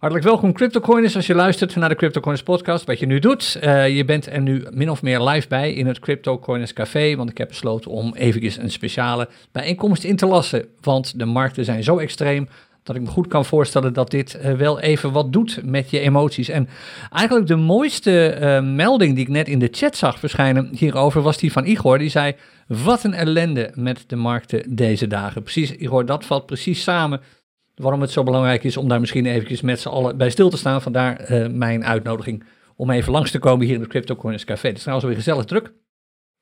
Hartelijk welkom CryptoCoiners als je luistert naar de CryptoCoiners podcast. Wat je nu doet, uh, je bent er nu min of meer live bij in het CryptoCoiners café, want ik heb besloten om eventjes een speciale bijeenkomst in te lassen. Want de markten zijn zo extreem dat ik me goed kan voorstellen dat dit uh, wel even wat doet met je emoties. En eigenlijk de mooiste uh, melding die ik net in de chat zag verschijnen hierover was die van Igor. Die zei, wat een ellende met de markten deze dagen. Precies, Igor, dat valt precies samen waarom het zo belangrijk is om daar misschien eventjes met z'n allen bij stil te staan. Vandaar uh, mijn uitnodiging om even langs te komen hier in het CryptoCoiners Café. Het is trouwens weer gezellig druk.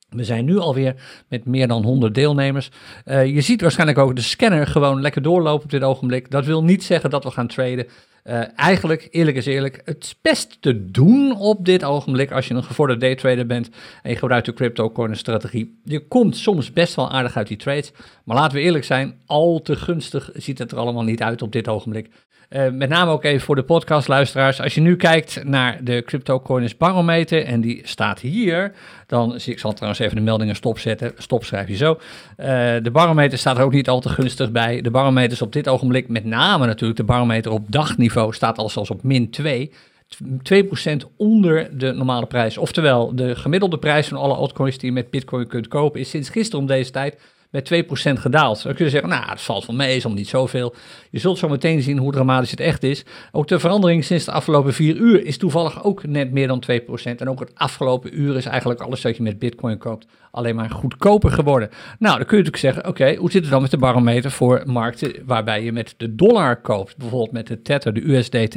We zijn nu alweer met meer dan 100 deelnemers. Uh, je ziet waarschijnlijk ook de scanner gewoon lekker doorlopen op dit ogenblik. Dat wil niet zeggen dat we gaan traden. Uh, eigenlijk, eerlijk is eerlijk, het is best te doen op dit ogenblik als je een gevorderde daytrader bent en je gebruikt de cryptocurrency strategie. Je komt soms best wel aardig uit die trades, maar laten we eerlijk zijn, al te gunstig ziet het er allemaal niet uit op dit ogenblik. Uh, met name ook even voor de podcastluisteraars. Als je nu kijkt naar de CryptoCoiners barometer en die staat hier, dan zie ik zal trouwens even de meldingen stopzetten. Stop schrijf je zo. Uh, de barometer staat er ook niet al te gunstig bij. De barometer is op dit ogenblik, met name natuurlijk de barometer op dagniveau, staat al op min 2. 2% onder de normale prijs. Oftewel, de gemiddelde prijs van alle altcoins die je met Bitcoin kunt kopen is sinds gisteren om deze tijd met 2% gedaald. Dan kun je zeggen, nou, het valt van mee, is om niet zoveel. Je zult zo meteen zien hoe dramatisch het echt is. Ook de verandering sinds de afgelopen vier uur is toevallig ook net meer dan 2%. En ook het afgelopen uur is eigenlijk alles wat je met Bitcoin koopt alleen maar goedkoper geworden. Nou, dan kun je natuurlijk zeggen, oké, hoe zit het dan met de barometer voor markten waarbij je met de dollar koopt? Bijvoorbeeld met de Tether, de USDT.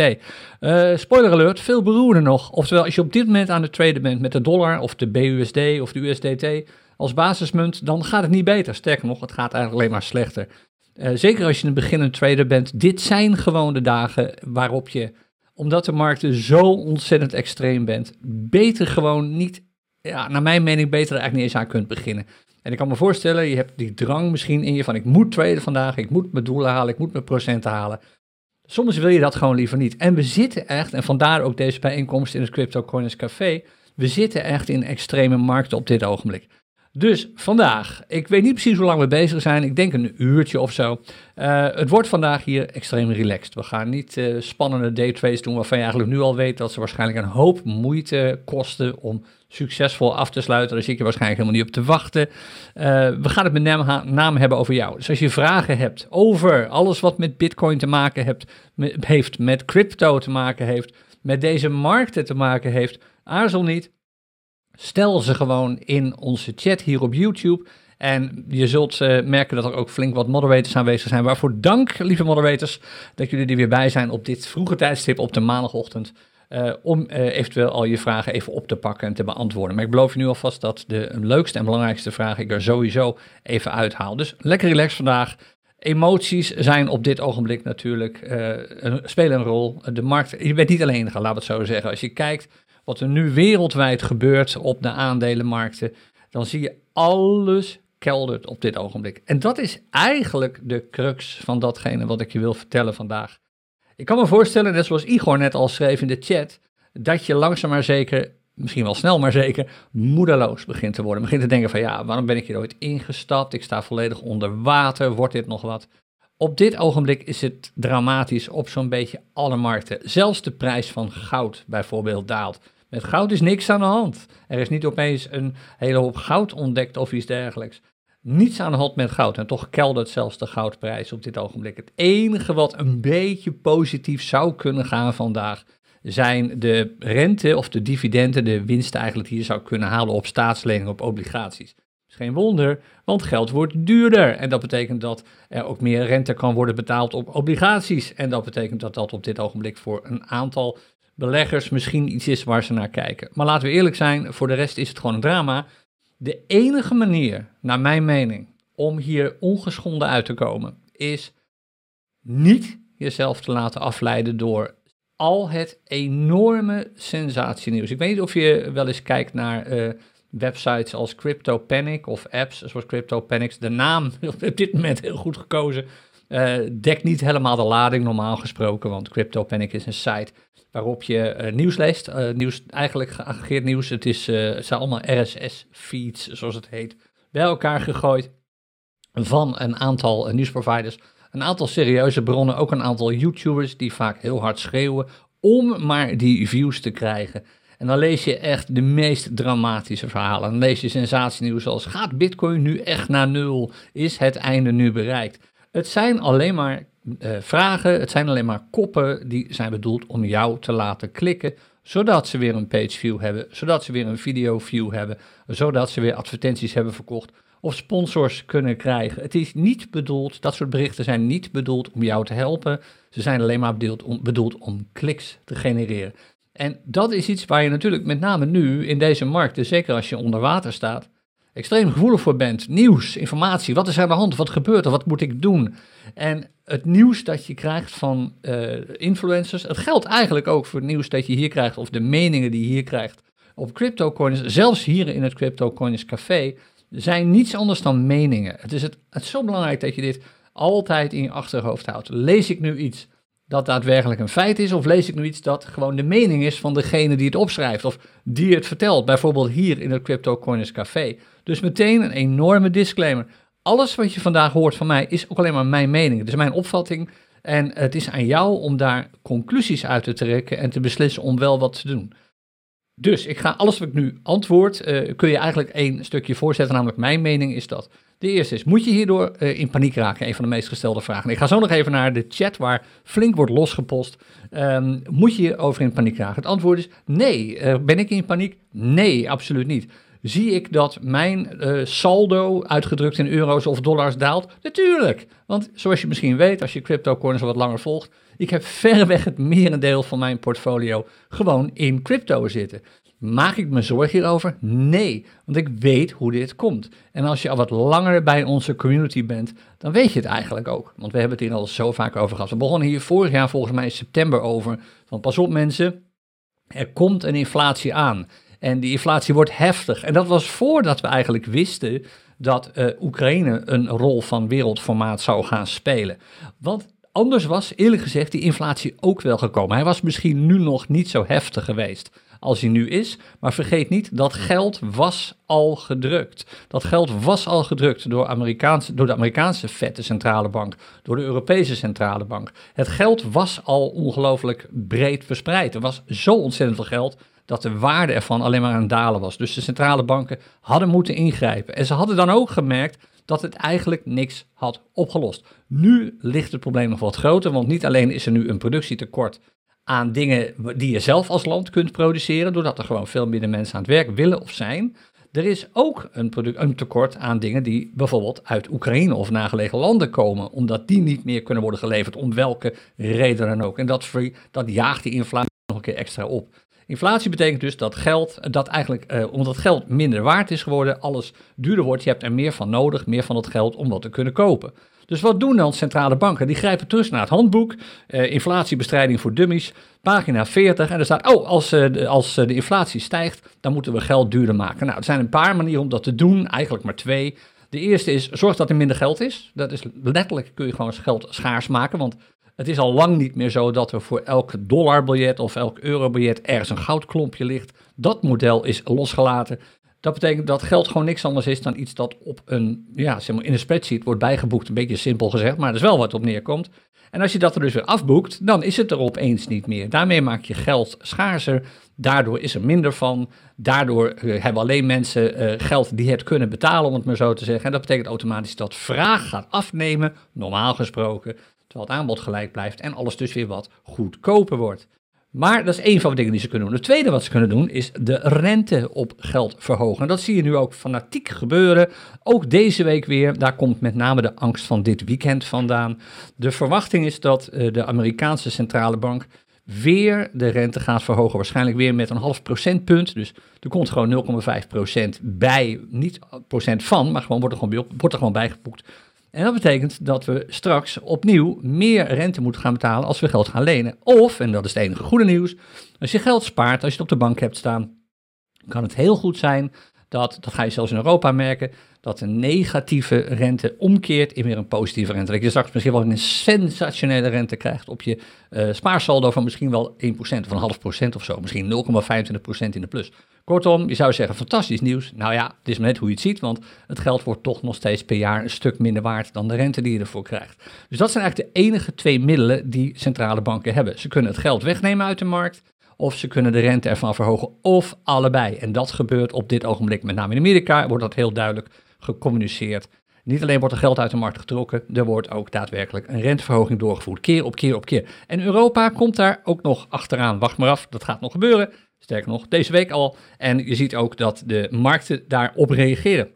Uh, spoiler alert, veel beroerder nog. Oftewel, als je op dit moment aan het traden bent met de dollar of de BUSD of de USDT als basismunt, dan gaat het niet beter. Sterker nog, het gaat eigenlijk alleen maar slechter. Uh, zeker als je een beginnend trader bent, dit zijn gewoon de dagen waarop je, omdat de markten zo ontzettend extreem bent, beter gewoon niet, ja, naar mijn mening, beter er eigenlijk niet eens aan kunt beginnen. En ik kan me voorstellen, je hebt die drang misschien in je van ik moet traden vandaag, ik moet mijn doelen halen, ik moet mijn procenten halen. Soms wil je dat gewoon liever niet. En we zitten echt, en vandaar ook deze bijeenkomst in het Crypto Café, we zitten echt in extreme markten op dit ogenblik. Dus vandaag, ik weet niet precies hoe lang we bezig zijn, ik denk een uurtje of zo. Uh, het wordt vandaag hier extreem relaxed. We gaan niet uh, spannende daytrades doen waarvan je eigenlijk nu al weet dat ze waarschijnlijk een hoop moeite kosten om succesvol af te sluiten. Daar zit je waarschijnlijk helemaal niet op te wachten. Uh, we gaan het met name hebben over jou. Dus als je vragen hebt over alles wat met Bitcoin te maken hebt, heeft, met crypto te maken heeft, met deze markten te maken heeft, aarzel niet. Stel ze gewoon in onze chat hier op YouTube. En je zult uh, merken dat er ook flink wat moderators aanwezig zijn. Waarvoor dank, lieve moderators, dat jullie er weer bij zijn op dit vroege tijdstip op de maandagochtend. Uh, om uh, eventueel al je vragen even op te pakken en te beantwoorden. Maar ik beloof je nu alvast dat de leukste en belangrijkste vragen ik er sowieso even uithaal. Dus lekker relaxed vandaag. Emoties zijn op dit ogenblik natuurlijk, een, spelen een rol. De markt, je bent niet alleen laten we het zo zeggen. Als je kijkt wat er nu wereldwijd gebeurt op de aandelenmarkten, dan zie je alles keldert op dit ogenblik. En dat is eigenlijk de crux van datgene wat ik je wil vertellen vandaag. Ik kan me voorstellen, net zoals Igor net al schreef in de chat, dat je langzaam maar zeker, misschien wel snel maar zeker, moedeloos begint te worden. Begint te denken van ja, waarom ben ik hier ooit ingestapt? Ik sta volledig onder water, wordt dit nog wat? Op dit ogenblik is het dramatisch op zo'n beetje alle markten. Zelfs de prijs van goud bijvoorbeeld daalt. Met goud is niks aan de hand. Er is niet opeens een hele hoop goud ontdekt of iets dergelijks. Niets aan de hand met goud. En toch keldert zelfs de goudprijs op dit ogenblik. Het enige wat een beetje positief zou kunnen gaan vandaag zijn de rente of de dividenden, de winsten eigenlijk die je zou kunnen halen op staatsleningen, op obligaties. Geen wonder, want geld wordt duurder. En dat betekent dat er ook meer rente kan worden betaald op obligaties. En dat betekent dat dat op dit ogenblik voor een aantal beleggers misschien iets is waar ze naar kijken. Maar laten we eerlijk zijn, voor de rest is het gewoon een drama. De enige manier, naar mijn mening, om hier ongeschonden uit te komen, is niet jezelf te laten afleiden door al het enorme sensatienieuws. Ik weet niet of je wel eens kijkt naar uh, websites als Crypto Panic of apps zoals Crypto Panics. De naam op dit moment heel goed gekozen. Uh, dekt niet helemaal de lading normaal gesproken, want Crypto Panic is een site waarop je uh, nieuws leest. Uh, nieuws, eigenlijk geaggregeerd nieuws. Het, is, het zijn allemaal RSS-feeds, zoals het heet, bij elkaar gegooid van een aantal nieuwsproviders. Een aantal serieuze bronnen, ook een aantal YouTubers die vaak heel hard schreeuwen om maar die views te krijgen. En dan lees je echt de meest dramatische verhalen. Dan lees je sensatienieuws zoals: gaat Bitcoin nu echt naar nul? Is het einde nu bereikt? Het zijn alleen maar uh, vragen, het zijn alleen maar koppen die zijn bedoeld om jou te laten klikken, zodat ze weer een page view hebben, zodat ze weer een video view hebben, zodat ze weer advertenties hebben verkocht of sponsors kunnen krijgen. Het is niet bedoeld, dat soort berichten zijn niet bedoeld om jou te helpen. Ze zijn alleen maar bedoeld om, bedoeld om kliks te genereren. En dat is iets waar je natuurlijk met name nu in deze markten, zeker als je onder water staat, extreem gevoelig voor bent. Nieuws, informatie, wat is aan de hand, wat gebeurt er, wat moet ik doen? En het nieuws dat je krijgt van uh, influencers, het geldt eigenlijk ook voor het nieuws dat je hier krijgt, of de meningen die je hier krijgt op CryptoCoins, zelfs hier in het CryptoCoins Café, zijn niets anders dan meningen. Het is, het, het is zo belangrijk dat je dit altijd in je achterhoofd houdt. Lees ik nu iets dat daadwerkelijk een feit is, of lees ik nu iets dat gewoon de mening is van degene die het opschrijft of die het vertelt, bijvoorbeeld hier in het CryptoCoins Café. Dus meteen een enorme disclaimer. Alles wat je vandaag hoort van mij is ook alleen maar mijn mening. Het is mijn opvatting en het is aan jou om daar conclusies uit te trekken en te beslissen om wel wat te doen. Dus ik ga alles wat ik nu antwoord, uh, kun je eigenlijk één stukje voorzetten, namelijk mijn mening is dat. De eerste is, moet je hierdoor uh, in paniek raken? Een van de meest gestelde vragen. Ik ga zo nog even naar de chat waar flink wordt losgepost. Um, moet je hierover in paniek raken? Het antwoord is nee. Uh, ben ik in paniek? Nee, absoluut niet. Zie ik dat mijn uh, saldo, uitgedrukt in euro's of dollars, daalt? Natuurlijk. Want zoals je misschien weet, als je cryptocoins al wat langer volgt, ik heb verreweg het merendeel van mijn portfolio gewoon in crypto zitten. Maak ik me zorgen hierover? Nee, want ik weet hoe dit komt. En als je al wat langer bij onze community bent, dan weet je het eigenlijk ook. Want we hebben het hier al zo vaak over gehad. We begonnen hier vorig jaar volgens mij in september over. Van pas op mensen, er komt een inflatie aan. En die inflatie wordt heftig. En dat was voordat we eigenlijk wisten dat uh, Oekraïne een rol van wereldformaat zou gaan spelen. Want anders was eerlijk gezegd die inflatie ook wel gekomen. Hij was misschien nu nog niet zo heftig geweest als hij nu is. Maar vergeet niet, dat geld was al gedrukt. Dat geld was al gedrukt door, door de Amerikaanse Fed, centrale bank, door de Europese centrale bank. Het geld was al ongelooflijk breed verspreid. Er was zo ontzettend veel geld dat de waarde ervan alleen maar aan het dalen was. Dus de centrale banken hadden moeten ingrijpen. En ze hadden dan ook gemerkt dat het eigenlijk niks had opgelost. Nu ligt het probleem nog wat groter, want niet alleen is er nu een productietekort aan dingen die je zelf als land kunt produceren, doordat er gewoon veel minder mensen aan het werk willen of zijn. Er is ook een, product, een tekort aan dingen die bijvoorbeeld uit Oekraïne of nagelegen landen komen, omdat die niet meer kunnen worden geleverd, om welke reden dan ook. En dat, dat jaagt die inflatie nog een keer extra op. Inflatie betekent dus dat geld, dat eigenlijk, eh, omdat geld minder waard is geworden, alles duurder wordt. Je hebt er meer van nodig, meer van het geld om wat te kunnen kopen. Dus wat doen dan centrale banken? Die grijpen terug naar het handboek, eh, inflatiebestrijding voor dummies, pagina 40. En er staat, oh, als, de, als uh, de inflatie stijgt, dan moeten we geld duurder maken. Nou, er zijn een paar manieren om dat te doen, eigenlijk maar twee. De eerste is, zorg dat er minder geld is. Dat is letterlijk, kun je gewoon geld schaars maken, want het is al lang niet meer zo dat er voor elk dollarbiljet of elk eurobiljet ergens een goudklompje ligt. Dat model is losgelaten. Dat betekent dat geld gewoon niks anders is dan iets dat op een, ja, zeg maar in een spreadsheet wordt bijgeboekt. Een beetje simpel gezegd, maar dat is wel wat op neerkomt. En als je dat er dus weer afboekt, dan is het er opeens niet meer. Daarmee maak je geld schaarser. Daardoor is er minder van. Daardoor uh, hebben alleen mensen uh, geld die het kunnen betalen, om het maar zo te zeggen. En dat betekent automatisch dat vraag gaat afnemen, normaal gesproken. Terwijl het aanbod gelijk blijft en alles dus weer wat goedkoper wordt. Maar dat is één van de dingen die ze kunnen doen. Het tweede wat ze kunnen doen is de rente op geld verhogen. En dat zie je nu ook fanatiek gebeuren. Ook deze week weer. Daar komt met name de angst van dit weekend vandaan. De verwachting is dat uh, de Amerikaanse centrale bank weer de rente gaat verhogen. Waarschijnlijk weer met een half procentpunt. Dus er komt gewoon 0,5% bij. Niet procent van, maar gewoon wordt er gewoon, wordt er gewoon bijgeboekt. En dat betekent dat we straks opnieuw meer rente moeten gaan betalen als we geld gaan lenen. Of, en dat is het enige goede nieuws, als je geld spaart, als je het op de bank hebt staan, kan het heel goed zijn dat, dat ga je zelfs in Europa merken, dat een negatieve rente omkeert in weer een positieve rente. Dat je straks misschien wel een sensationele rente krijgt op je uh, spaarsaldo van misschien wel 1% of een half procent of zo, misschien 0,25% in de plus. Kortom, je zou zeggen fantastisch nieuws. Nou ja, het is maar net hoe je het ziet, want het geld wordt toch nog steeds per jaar een stuk minder waard dan de rente die je ervoor krijgt. Dus dat zijn eigenlijk de enige twee middelen die centrale banken hebben. Ze kunnen het geld wegnemen uit de markt of ze kunnen de rente ervan verhogen, of allebei. En dat gebeurt op dit ogenblik, met name in Amerika, wordt dat heel duidelijk gecommuniceerd. Niet alleen wordt er geld uit de markt getrokken, er wordt ook daadwerkelijk een renteverhoging doorgevoerd, keer op keer op keer. En Europa komt daar ook nog achteraan. Wacht maar af, dat gaat nog gebeuren. Sterker nog, deze week al. En je ziet ook dat de markten daarop reageren.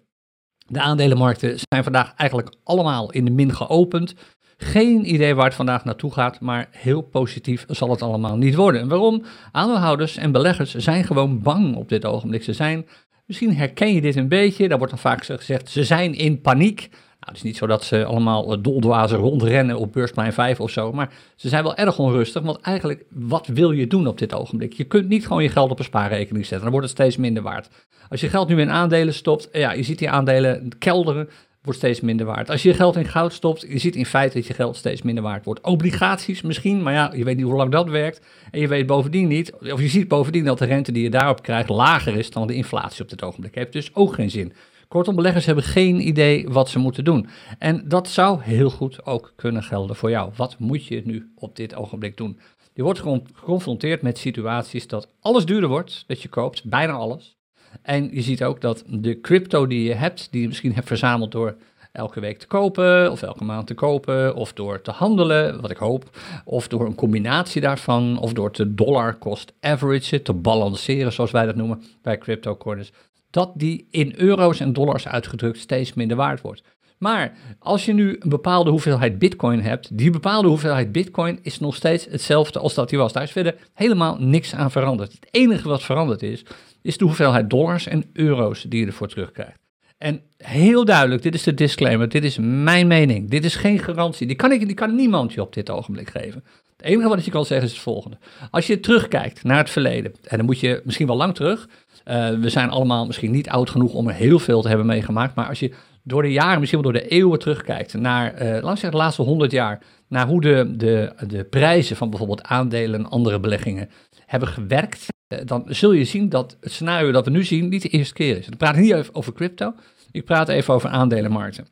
De aandelenmarkten zijn vandaag eigenlijk allemaal in de min geopend. Geen idee waar het vandaag naartoe gaat, maar heel positief zal het allemaal niet worden. En waarom? Aandeelhouders en beleggers zijn gewoon bang op dit ogenblik. Ze zijn, misschien herken je dit een beetje, daar wordt dan vaak gezegd, ze zijn in paniek. Nou, het is niet zo dat ze allemaal eh, doldwazen rondrennen op beursplein 5 of zo, maar ze zijn wel erg onrustig, want eigenlijk, wat wil je doen op dit ogenblik? Je kunt niet gewoon je geld op een spaarrekening zetten, dan wordt het steeds minder waard. Als je geld nu in aandelen stopt, ja, je ziet die aandelen kelderen, wordt steeds minder waard. Als je je geld in goud stopt, je ziet in feite dat je geld steeds minder waard wordt. Obligaties misschien, maar ja, je weet niet hoe lang dat werkt. En je weet bovendien niet, of je ziet bovendien dat de rente die je daarop krijgt lager is dan de inflatie op dit ogenblik. Heeft dus ook geen zin. Kortom, beleggers hebben geen idee wat ze moeten doen. En dat zou heel goed ook kunnen gelden voor jou. Wat moet je nu op dit ogenblik doen? Je wordt geconfronteerd met situaties dat alles duurder wordt, dat je koopt, bijna alles. En je ziet ook dat de crypto die je hebt, die je misschien hebt verzameld door elke week te kopen, of elke maand te kopen, of door te handelen, wat ik hoop, of door een combinatie daarvan, of door te dollar cost average, te balanceren, zoals wij dat noemen bij cryptocurrencies, dat die in euro's en dollars uitgedrukt steeds minder waard wordt. Maar als je nu een bepaalde hoeveelheid bitcoin hebt, die bepaalde hoeveelheid bitcoin is nog steeds hetzelfde als dat die was. Daar is verder helemaal niks aan veranderd. Het enige wat veranderd is, is de hoeveelheid dollars en euro's die je ervoor terugkrijgt. En heel duidelijk, dit is de disclaimer, dit is mijn mening, dit is geen garantie. Die kan, ik, die kan niemand je op dit ogenblik geven. Het enige wat ik kan zeggen is het volgende. Als je terugkijkt naar het verleden, en dan moet je misschien wel lang terug, uh, we zijn allemaal misschien niet oud genoeg om er heel veel te hebben meegemaakt, maar als je door de jaren, misschien wel door de eeuwen terugkijkt, naar, uh, de laatste honderd jaar, naar hoe de, de, de prijzen van bijvoorbeeld aandelen en andere beleggingen hebben gewerkt, uh, dan zul je zien dat het scenario dat we nu zien niet de eerste keer is. Ik praat niet even over crypto, ik praat even over aandelenmarkten.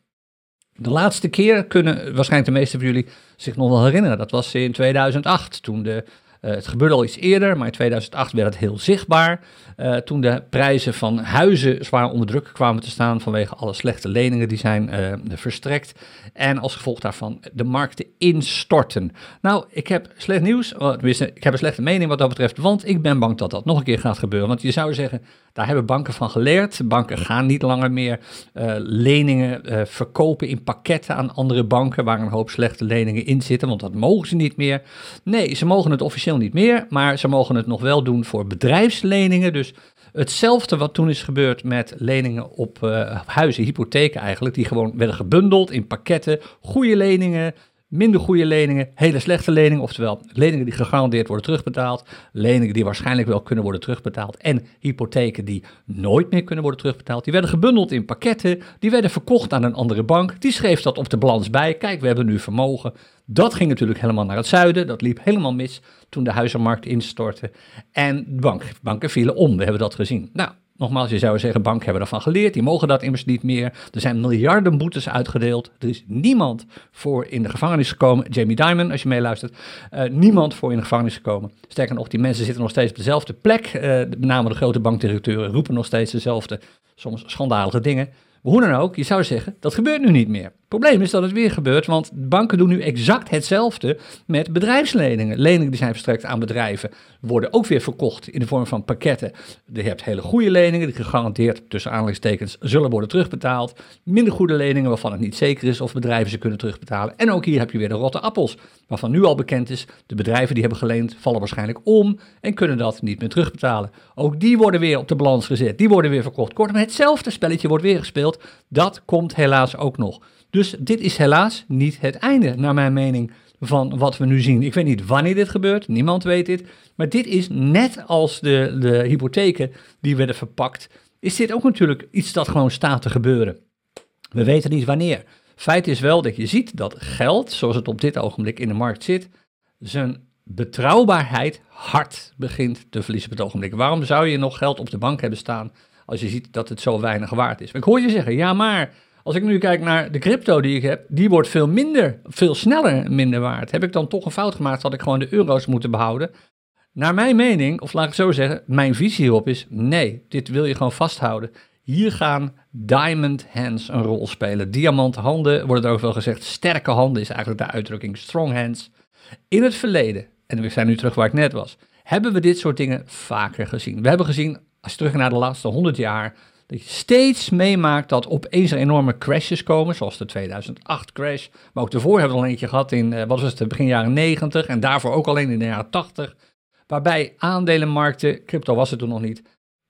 De laatste keer kunnen waarschijnlijk de meeste van jullie zich nog wel herinneren. Dat was in 2008, toen de het gebeurde al iets eerder, maar in 2008 werd het heel zichtbaar. Uh, toen de prijzen van huizen zwaar onder druk kwamen te staan vanwege alle slechte leningen die zijn uh, verstrekt. En als gevolg daarvan de markten instorten. Nou, ik heb slecht nieuws, ik heb een slechte mening wat dat betreft, want ik ben bang dat dat nog een keer gaat gebeuren. Want je zou zeggen, daar hebben banken van geleerd. Banken gaan niet langer meer uh, leningen verkopen in pakketten aan andere banken waar een hoop slechte leningen in zitten, want dat mogen ze niet meer. Nee, ze mogen het officieel niet meer, maar ze mogen het nog wel doen voor bedrijfsleningen. Dus hetzelfde wat toen is gebeurd met leningen op uh, huizen, hypotheken eigenlijk, die gewoon werden gebundeld in pakketten, goede leningen, minder goede leningen, hele slechte leningen, oftewel leningen die gegarandeerd worden terugbetaald, leningen die waarschijnlijk wel kunnen worden terugbetaald en hypotheken die nooit meer kunnen worden terugbetaald. Die werden gebundeld in pakketten, die werden verkocht aan een andere bank, die schreef dat op de balans bij. Kijk, we hebben nu vermogen. Dat ging natuurlijk helemaal naar het zuiden, dat liep helemaal mis toen de huizenmarkt instortte en bank, banken vielen om, we hebben dat gezien. Nou, Nogmaals, je zou zeggen, banken hebben ervan geleerd, die mogen dat immers niet meer. Er zijn miljarden boetes uitgedeeld. Er is niemand voor in de gevangenis gekomen. Jamie Dimon, als je meeluistert, uh, niemand voor in de gevangenis gekomen. Sterker nog, die mensen zitten nog steeds op dezelfde plek. Uh, met name de grote bankdirecteuren roepen nog steeds dezelfde, soms schandalige dingen. Maar hoe dan ook, je zou zeggen, dat gebeurt nu niet meer. Het probleem is dat het weer gebeurt, want banken doen nu exact hetzelfde met bedrijfsleningen. Leningen die zijn verstrekt aan bedrijven worden ook weer verkocht in de vorm van pakketten. Je hebt hele goede leningen die gegarandeerd tussen aanhalingstekens zullen worden terugbetaald. Minder goede leningen waarvan het niet zeker is of bedrijven ze kunnen terugbetalen. En ook hier heb je weer de rotte appels, waarvan nu al bekend is, de bedrijven die hebben geleend vallen waarschijnlijk om en kunnen dat niet meer terugbetalen. Ook die worden weer op de balans gezet, die worden weer verkocht. Kortom, hetzelfde spelletje wordt weer gespeeld. Dat komt helaas ook nog. Dus dit is helaas niet het einde, naar mijn mening, van wat we nu zien. Ik weet niet wanneer dit gebeurt, niemand weet dit. Maar dit is net als de, de hypotheken die werden verpakt, is dit ook natuurlijk iets dat gewoon staat te gebeuren. We weten niet wanneer. Feit is wel dat je ziet dat geld, zoals het op dit ogenblik in de markt zit, zijn betrouwbaarheid hard begint te verliezen op het ogenblik. Waarom zou je nog geld op de bank hebben staan als je ziet dat het zo weinig waard is? ik hoor je zeggen, ja maar als ik nu kijk naar de crypto die ik heb, die wordt veel minder, veel sneller minder waard. Heb ik dan toch een fout gemaakt, had ik gewoon de euro's moeten behouden? Naar mijn mening, of laat ik zo zeggen, mijn visie hierop is nee, dit wil je gewoon vasthouden. Hier gaan diamond hands een rol spelen. Diamant handen, wordt er ook wel gezegd. Sterke handen is eigenlijk de uitdrukking. Strong hands. In het verleden, en we zijn nu terug waar ik net was, hebben we dit soort dingen vaker gezien. We hebben gezien, als je terug naar de laatste 100 jaar, dat je steeds meemaakt dat opeens er enorme crashes komen, zoals de 2008 crash. Maar ook daarvoor hebben we al eentje gehad in, eh, wat was het, begin jaren 90 en daarvoor ook alleen in de jaren 80. Waarbij aandelenmarkten, crypto was het toen nog niet,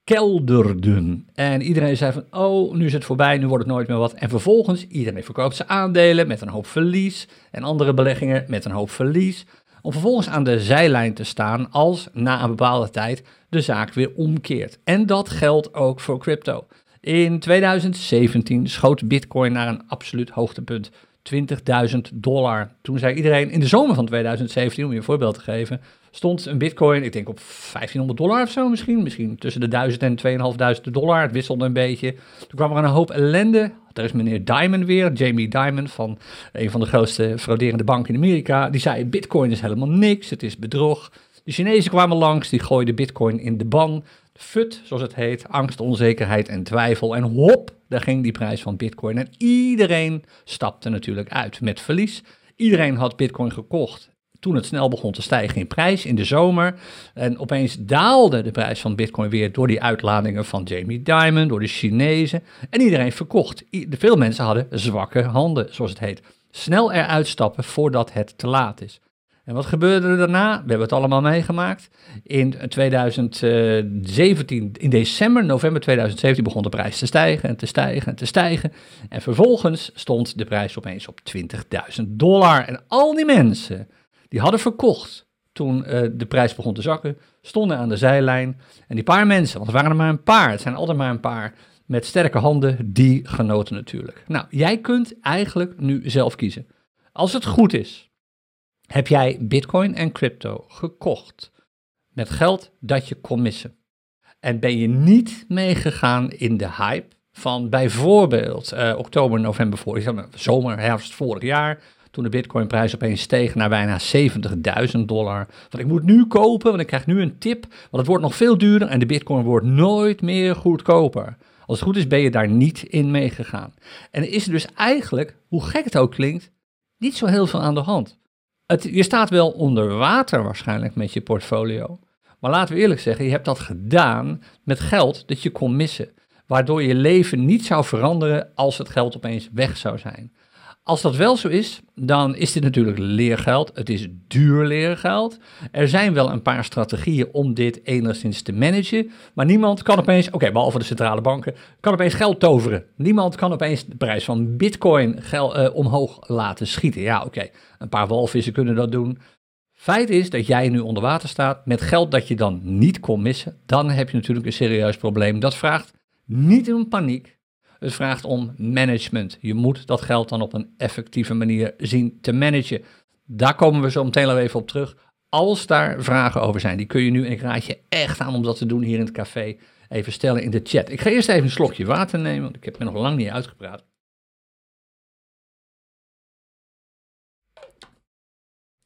kelderden. En iedereen zei van, oh, nu is het voorbij, nu wordt het nooit meer wat. En vervolgens, iedereen verkoopt zijn aandelen met een hoop verlies en andere beleggingen met een hoop verlies. Om vervolgens aan de zijlijn te staan als na een bepaalde tijd de zaak weer omkeert. En dat geldt ook voor crypto. In 2017 schoot Bitcoin naar een absoluut hoogtepunt. 20.000 dollar. Toen zei iedereen in de zomer van 2017, om je een voorbeeld te geven, stond een bitcoin, ik denk op 1500 dollar of zo misschien. Misschien tussen de 1000 en 2500 dollar. Het wisselde een beetje. Toen kwam er een hoop ellende. Er is meneer Diamond weer, Jamie Dimon van een van de grootste frauderende banken in Amerika. Die zei bitcoin is helemaal niks, het is bedrog. De Chinezen kwamen langs, die gooiden bitcoin in de ban. FUT, zoals het heet, angst, onzekerheid en twijfel. En hop, daar ging die prijs van bitcoin. En iedereen stapte natuurlijk uit met verlies. Iedereen had bitcoin gekocht toen het snel begon te stijgen in prijs in de zomer. En opeens daalde de prijs van Bitcoin weer door die uitladingen van Jamie Dimon, door de Chinezen. En iedereen verkocht. Veel mensen hadden zwakke handen, zoals het heet. Snel eruit stappen voordat het te laat is. En wat gebeurde er daarna? We hebben het allemaal meegemaakt. In 2017, in december, november 2017 begon de prijs te stijgen en te stijgen en te stijgen. En vervolgens stond de prijs opeens op 20.000 dollar. En al die mensen die hadden verkocht toen uh, de prijs begon te zakken, stonden aan de zijlijn. En die paar mensen, want er waren er maar een paar, het zijn altijd maar een paar, met sterke handen, die genoten natuurlijk. Nou, jij kunt eigenlijk nu zelf kiezen. Als het goed is, heb jij Bitcoin en crypto gekocht met geld dat je kon missen. En ben je niet meegegaan in de hype van bijvoorbeeld uh, oktober, november vorig zomer, herfst vorig jaar, toen de bitcoinprijs opeens steeg naar bijna 70.000 dollar. Want ik moet nu kopen, want ik krijg nu een tip, want het wordt nog veel duurder en de bitcoin wordt nooit meer goedkoper. Als het goed is ben je daar niet in meegegaan. En is er dus eigenlijk, hoe gek het ook klinkt, niet zo heel veel aan de hand. Het, je staat wel onder water waarschijnlijk met je portfolio. Maar laten we eerlijk zeggen, je hebt dat gedaan met geld dat je kon missen. Waardoor je leven niet zou veranderen als het geld opeens weg zou zijn. Als dat wel zo is, dan is dit natuurlijk leergeld. Het is duur leergeld. Er zijn wel een paar strategieën om dit enigszins te managen. Maar niemand kan opeens, oké, behalve de centrale banken, kan opeens geld toveren. Niemand kan opeens de prijs van bitcoin uh, omhoog laten schieten. Ja, oké, een paar walvissen kunnen dat doen. Feit is dat jij nu onder water staat met geld dat je dan niet kon missen. Dan heb je natuurlijk een serieus probleem. Dat vraagt niet in paniek. Het vraagt om management. Je moet dat geld dan op een effectieve manier zien te managen. Daar komen we zo meteen al even op terug. Als daar vragen over zijn, die kun je nu, en ik raad je echt aan om dat te doen hier in het café, even stellen in de chat. Ik ga eerst even een slokje water nemen, want ik heb me nog lang niet uitgepraat.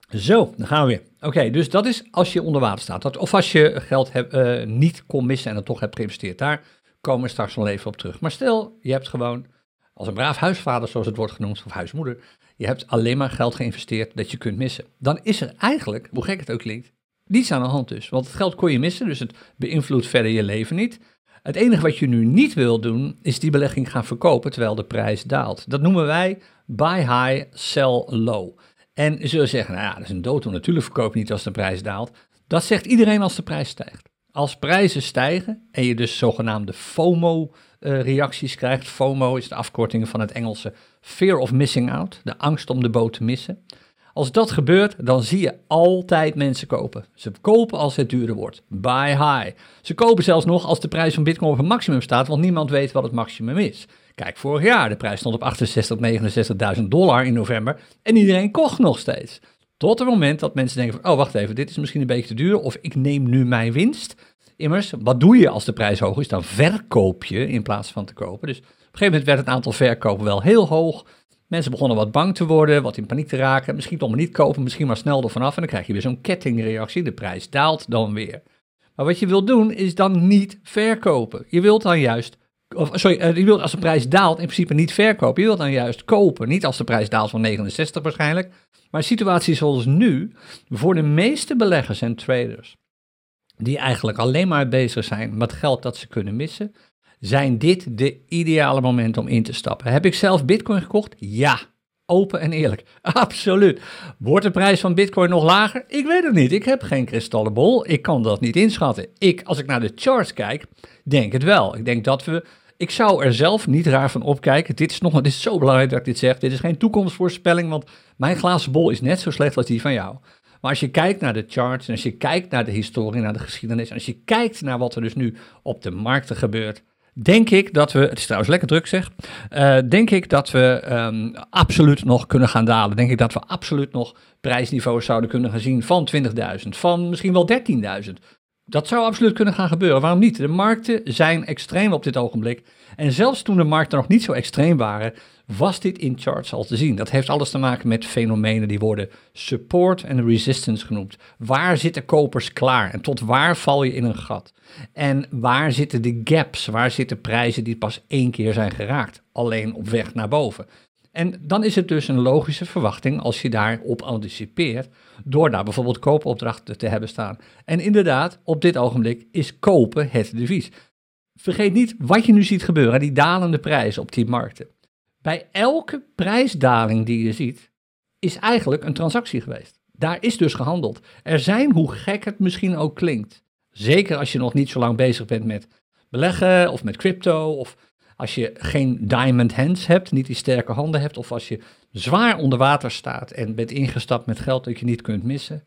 Zo, dan gaan we weer. Oké, dus dat is als je onder water staat. Of als je geld uh, niet kon missen en het toch hebt geïnvesteerd daar komen we straks nog even op terug. Maar stel, je hebt gewoon, als een braaf huisvader, zoals het wordt genoemd, of huismoeder, je hebt alleen maar geld geïnvesteerd dat je kunt missen. Dan is er eigenlijk, hoe gek het ook klinkt, niets aan de hand dus. Want het geld kon je missen, dus het beïnvloedt verder je leven niet. Het enige wat je nu niet wil doen, is die belegging gaan verkopen terwijl de prijs daalt. Dat noemen wij buy high, sell low. En je zult zeggen, nou ja, dat is een dooddoen. Natuurlijk verkoop je niet als de prijs daalt. Dat zegt iedereen als de prijs stijgt. Als prijzen stijgen en je dus zogenaamde FOMO-reacties krijgt. FOMO is de afkorting van het Engelse Fear of Missing Out, de angst om de boot te missen. Als dat gebeurt, dan zie je altijd mensen kopen. Ze kopen als het duurder wordt. Buy high. Ze kopen zelfs nog als de prijs van Bitcoin op een maximum staat, want niemand weet wat het maximum is. Kijk, vorig jaar, de prijs stond op 68, 69.000 dollar in november en iedereen kocht nog steeds. Tot het moment dat mensen denken van, oh wacht even, dit is misschien een beetje te duur of ik neem nu mijn winst. Immers, wat doe je als de prijs hoog is? Dan verkoop je in plaats van te kopen. Dus op een gegeven moment werd het aantal verkopen wel heel hoog. Mensen begonnen wat bang te worden, wat in paniek te raken. Misschien toch maar niet kopen, misschien maar snel er vanaf. En dan krijg je weer zo'n kettingreactie. De prijs daalt dan weer. Maar wat je wilt doen, is dan niet verkopen. Je wilt dan juist of, sorry, eh, je wilt als de prijs daalt in principe niet verkopen. Je wilt dan juist kopen. Niet als de prijs daalt van 69 waarschijnlijk. Maar situaties zoals nu, voor de meeste beleggers en traders, die eigenlijk alleen maar bezig zijn met geld dat ze kunnen missen, zijn dit de ideale moment om in te stappen. Heb ik zelf Bitcoin gekocht? Ja. Open en eerlijk. Absoluut. Wordt de prijs van Bitcoin nog lager? Ik weet het niet. Ik heb geen kristallenbol. Ik kan dat niet inschatten. Ik, als ik naar de charts kijk, denk het wel. Ik denk dat we. Ik zou er zelf niet raar van opkijken. Dit is, nog, dit is zo belangrijk dat ik dit zeg. Dit is geen toekomstvoorspelling, want mijn glazen bol is net zo slecht als die van jou. Maar als je kijkt naar de charts en als je kijkt naar de historie, naar de geschiedenis, en als je kijkt naar wat er dus nu op de markten gebeurt, denk ik dat we, het is trouwens lekker druk zeg, uh, denk ik dat we um, absoluut nog kunnen gaan dalen. Denk ik dat we absoluut nog prijsniveaus zouden kunnen gaan zien van 20.000, van misschien wel 13.000. Dat zou absoluut kunnen gaan gebeuren. Waarom niet? De markten zijn extreem op dit ogenblik. En zelfs toen de markten nog niet zo extreem waren, was dit in charts al te zien. Dat heeft alles te maken met fenomenen die worden support en resistance genoemd. Waar zitten kopers klaar en tot waar val je in een gat? En waar zitten de gaps? Waar zitten prijzen die pas één keer zijn geraakt? Alleen op weg naar boven. En dan is het dus een logische verwachting als je daarop anticipeert, door daar bijvoorbeeld koopopdrachten te hebben staan. En inderdaad, op dit ogenblik is kopen het devies. Vergeet niet wat je nu ziet gebeuren, die dalende prijzen op die markten. Bij elke prijsdaling die je ziet, is eigenlijk een transactie geweest. Daar is dus gehandeld. Er zijn, hoe gek het misschien ook klinkt, zeker als je nog niet zo lang bezig bent met beleggen of met crypto, of als je geen diamond hands hebt, niet die sterke handen hebt, of als je zwaar onder water staat en bent ingestapt met geld dat je niet kunt missen.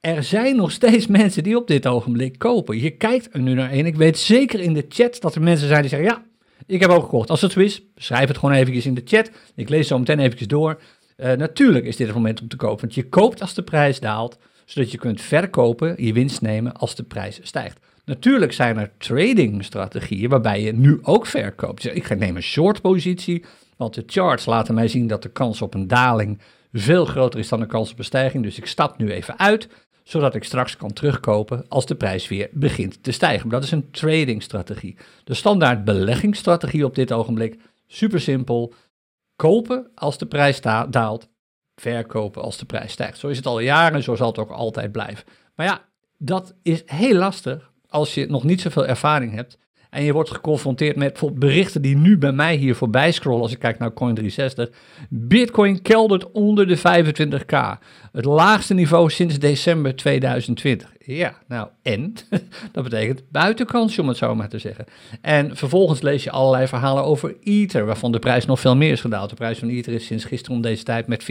Er zijn nog steeds mensen die op dit ogenblik kopen. Je kijkt er nu naar één. Ik weet zeker in de chat dat er mensen zijn die zeggen: Ja, ik heb ook gekocht. Als het zo is, schrijf het gewoon eventjes in de chat. Ik lees zo meteen eventjes door. Uh, natuurlijk is dit het moment om te kopen, want je koopt als de prijs daalt, zodat je kunt verkopen, je winst nemen als de prijs stijgt. Natuurlijk zijn er trading-strategieën waarbij je nu ook verkoopt. Ik neem een short positie, want de charts laten mij zien dat de kans op een daling veel groter is dan de kans op een stijging. Dus ik stap nu even uit, zodat ik straks kan terugkopen als de prijs weer begint te stijgen. Dat is een trading-strategie. De standaard beleggingsstrategie op dit ogenblik, super simpel. Kopen als de prijs daalt, verkopen als de prijs stijgt. Zo is het al jaren, zo zal het ook altijd blijven. Maar ja, dat is heel lastig als je nog niet zoveel ervaring hebt en je wordt geconfronteerd met bijvoorbeeld berichten die nu bij mij hier voorbij scrollen als ik kijk naar Coin360. Bitcoin keldert onder de 25k. Het laagste niveau sinds december 2020. Ja, nou en? dat betekent buitenkansje om het zo maar te zeggen. En vervolgens lees je allerlei verhalen over Ether, waarvan de prijs nog veel meer is gedaald. De prijs van Ether is sinds gisteren om deze tijd met 14%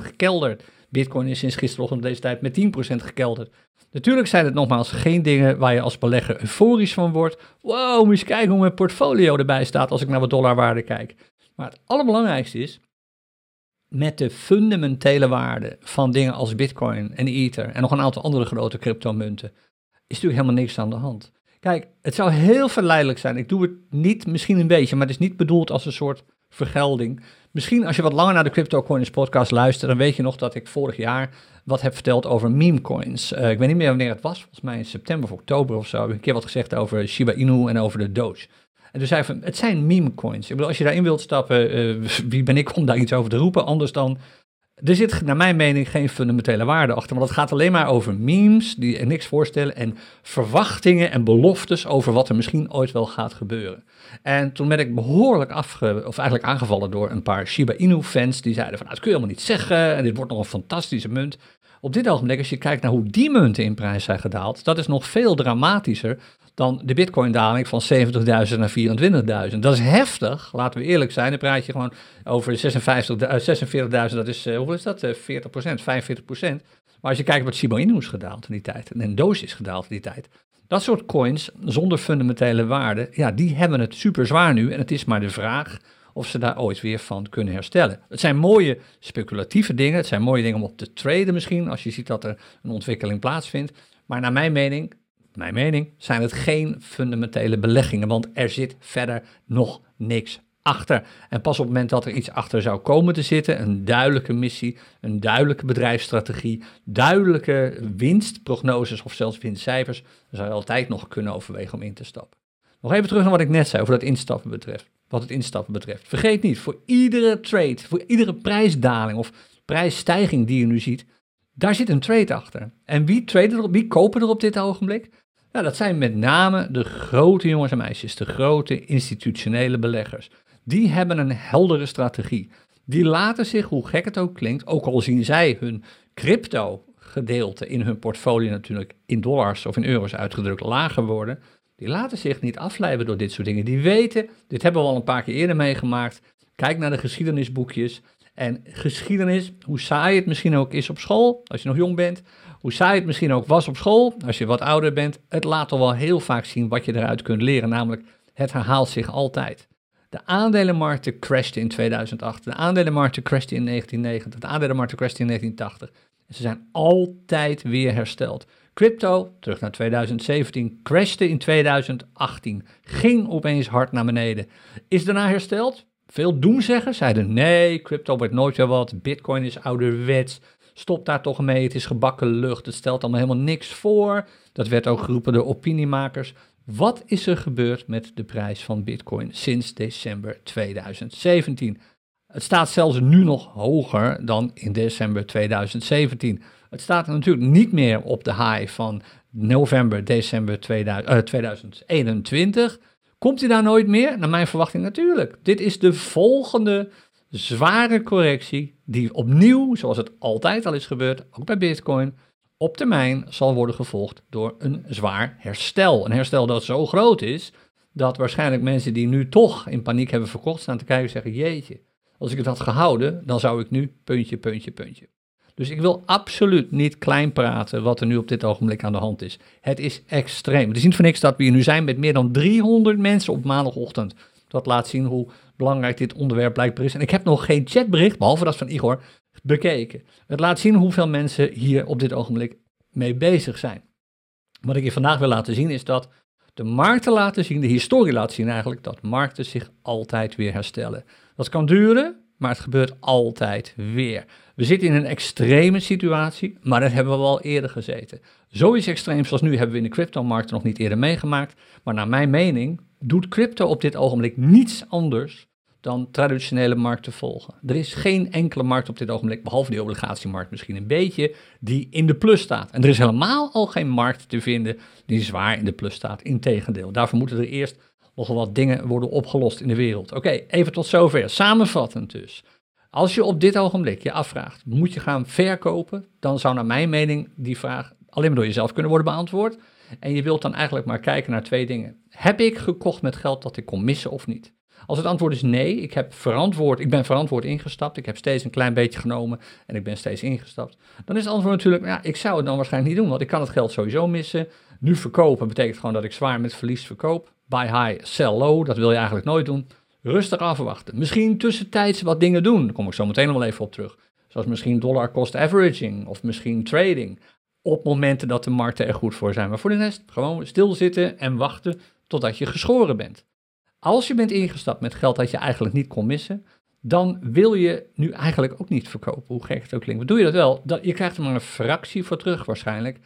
gekelderd. Bitcoin is sinds gisteren om deze tijd met 10% gekelderd. Natuurlijk zijn het nogmaals geen dingen waar je als belegger euforisch van wordt. Wow, moet eens kijken hoe mijn portfolio erbij staat als ik naar wat dollarwaarde kijk. Maar het allerbelangrijkste is, met de fundamentele waarde van dingen als Bitcoin en Ether en nog een aantal andere grote cryptomunten, is natuurlijk helemaal niks aan de hand. Kijk, het zou heel verleidelijk zijn. Ik doe het niet, misschien een beetje, maar het is niet bedoeld als een soort vergelding. Misschien als je wat langer naar de Crypto Coins podcast luistert, dan weet je nog dat ik vorig jaar wat heb verteld over meme coins. Uh, ik weet niet meer wanneer het was, volgens mij in september of oktober of zo, heb ik een keer wat gezegd over Shiba Inu en over de Doge. En toen zei ik van, het zijn meme coins. Ik bedoel, als je daarin wilt stappen, uh, wie ben ik om daar iets over te roepen, anders dan er zit naar mijn mening geen fundamentele waarde achter, want het gaat alleen maar over memes die niks voorstellen en verwachtingen en beloftes over wat er misschien ooit wel gaat gebeuren. En toen werd ik behoorlijk afge, of eigenlijk aangevallen door een paar Shiba Inu fans die zeiden van nou, dat kun je helemaal niet zeggen en dit wordt nog een fantastische munt. Op dit ogenblik, als je kijkt naar hoe die munten in prijs zijn gedaald, dat is nog veel dramatischer dan de bitcoin-daling van 70.000 naar 24.000. Dat is heftig, laten we eerlijk zijn. Dan praat je gewoon over 56, 46.000, eh, dat is, uh, hoeveel is dat? Uh, 40% 45% Maar als je kijkt wat Shiba Inu is gedaald in die tijd, en Doge is gedaald in die tijd. Dat soort coins zonder fundamentele waarde, ja, die hebben het super zwaar nu. En het is maar de vraag of ze daar ooit weer van kunnen herstellen. Het zijn mooie speculatieve dingen, het zijn mooie dingen om op te traden misschien, als je ziet dat er een ontwikkeling plaatsvindt. Maar naar mijn mening, mijn mening, zijn het geen fundamentele beleggingen, want er zit verder nog niks achter. En pas op het moment dat er iets achter zou komen te zitten, een duidelijke missie, een duidelijke bedrijfsstrategie, duidelijke winstprognoses of zelfs winstcijfers, dan zou je altijd nog kunnen overwegen om in te stappen. Nog even terug naar wat ik net zei over dat instappen betreft. Wat het instappen betreft. Vergeet niet, voor iedere trade, voor iedere prijsdaling of prijsstijging die je nu ziet, daar zit een trade achter. En wie, trade er, wie kopen er op dit ogenblik? Nou, dat zijn met name de grote jongens en meisjes, de grote institutionele beleggers. Die hebben een heldere strategie. Die laten zich, hoe gek het ook klinkt, ook al zien zij hun crypto gedeelte in hun portfolio natuurlijk in dollars of in euro's uitgedrukt lager worden, die laten zich niet afleiden door dit soort dingen. Die weten, dit hebben we al een paar keer eerder meegemaakt. Kijk naar de geschiedenisboekjes. En geschiedenis, hoe saai het misschien ook is op school, als je nog jong bent, hoe saai het misschien ook was op school, als je wat ouder bent, het laat toch wel heel vaak zien wat je eruit kunt leren, namelijk het herhaalt zich altijd. De aandelenmarkten crashten in 2008, de aandelenmarkten crashten in 1990, de aandelenmarkten crashten in 1980. En ze zijn altijd weer hersteld. Crypto, terug naar 2017, crashte in 2018, ging opeens hard naar beneden. Is daarna hersteld? Veel doemzeggers zeiden nee, crypto wordt nooit weer wat, bitcoin is ouderwets, stop daar toch mee, het is gebakken lucht, het stelt allemaal helemaal niks voor. Dat werd ook geroepen door opiniemakers. Wat is er gebeurd met de prijs van bitcoin sinds december 2017? Het staat zelfs nu nog hoger dan in december 2017. Het staat natuurlijk niet meer op de high van november, december 2021. Eh, Komt hij daar nooit meer? Naar mijn verwachting natuurlijk. Dit is de volgende zware correctie die opnieuw, zoals het altijd al is gebeurd, ook bij Bitcoin, op termijn zal worden gevolgd door een zwaar herstel. Een herstel dat zo groot is dat waarschijnlijk mensen die nu toch in paniek hebben verkocht staan te kijken zeggen, jeetje, als ik het had gehouden, dan zou ik nu puntje, puntje, puntje. Dus ik wil absoluut niet klein praten wat er nu op dit ogenblik aan de hand is. Het is extreem. Het is niet voor niks dat we hier nu zijn met meer dan 300 mensen op maandagochtend. Dat laat zien hoe belangrijk dit onderwerp blijkbaar is. En ik heb nog geen chatbericht, behalve dat van Igor, bekeken. Het laat zien hoeveel mensen hier op dit ogenblik mee bezig zijn. Wat ik je vandaag wil laten zien is dat de markten laten zien, de historie laat zien eigenlijk, dat markten zich altijd weer herstellen. Dat kan duren, maar het gebeurt altijd weer. We zitten in een extreme situatie, maar dat hebben we al eerder gezeten. Zoiets extreems zoals nu hebben we in de cryptomarkt nog niet eerder meegemaakt. Maar naar mijn mening doet crypto op dit ogenblik niets anders dan traditionele markten volgen. Er is geen enkele markt op dit ogenblik, behalve die obligatiemarkt misschien een beetje, die in de plus staat. En er is helemaal al geen markt te vinden die zwaar in de plus staat. Integendeel, daarvoor moeten er eerst nogal wat dingen worden opgelost in de wereld. Oké, even tot zover. Samenvattend dus. Als je op dit ogenblik je afvraagt, moet je gaan verkopen? Dan zou naar mijn mening die vraag alleen maar door jezelf kunnen worden beantwoord. En je wilt dan eigenlijk maar kijken naar twee dingen. Heb ik gekocht met geld dat ik kon missen of niet? Als het antwoord is nee, ik, heb verantwoord, ik ben verantwoord ingestapt, ik heb steeds een klein beetje genomen en ik ben steeds ingestapt, dan is het antwoord natuurlijk, ja, ik zou het dan waarschijnlijk niet doen, want ik kan het geld sowieso missen. Nu verkopen betekent gewoon dat ik zwaar met verlies verkoop. Buy high, sell low, dat wil je eigenlijk nooit doen. Rustig afwachten. Misschien tussentijds wat dingen doen, daar kom ik zo meteen nog wel even op terug. Zoals misschien dollar cost averaging of misschien trading. Op momenten dat de markten er goed voor zijn. Maar voor de rest gewoon stilzitten en wachten totdat je geschoren bent. Als je bent ingestapt met geld dat je eigenlijk niet kon missen, dan wil je nu eigenlijk ook niet verkopen, hoe gek het ook klinkt. Wat doe je dat wel? Je krijgt er maar een fractie voor terug waarschijnlijk,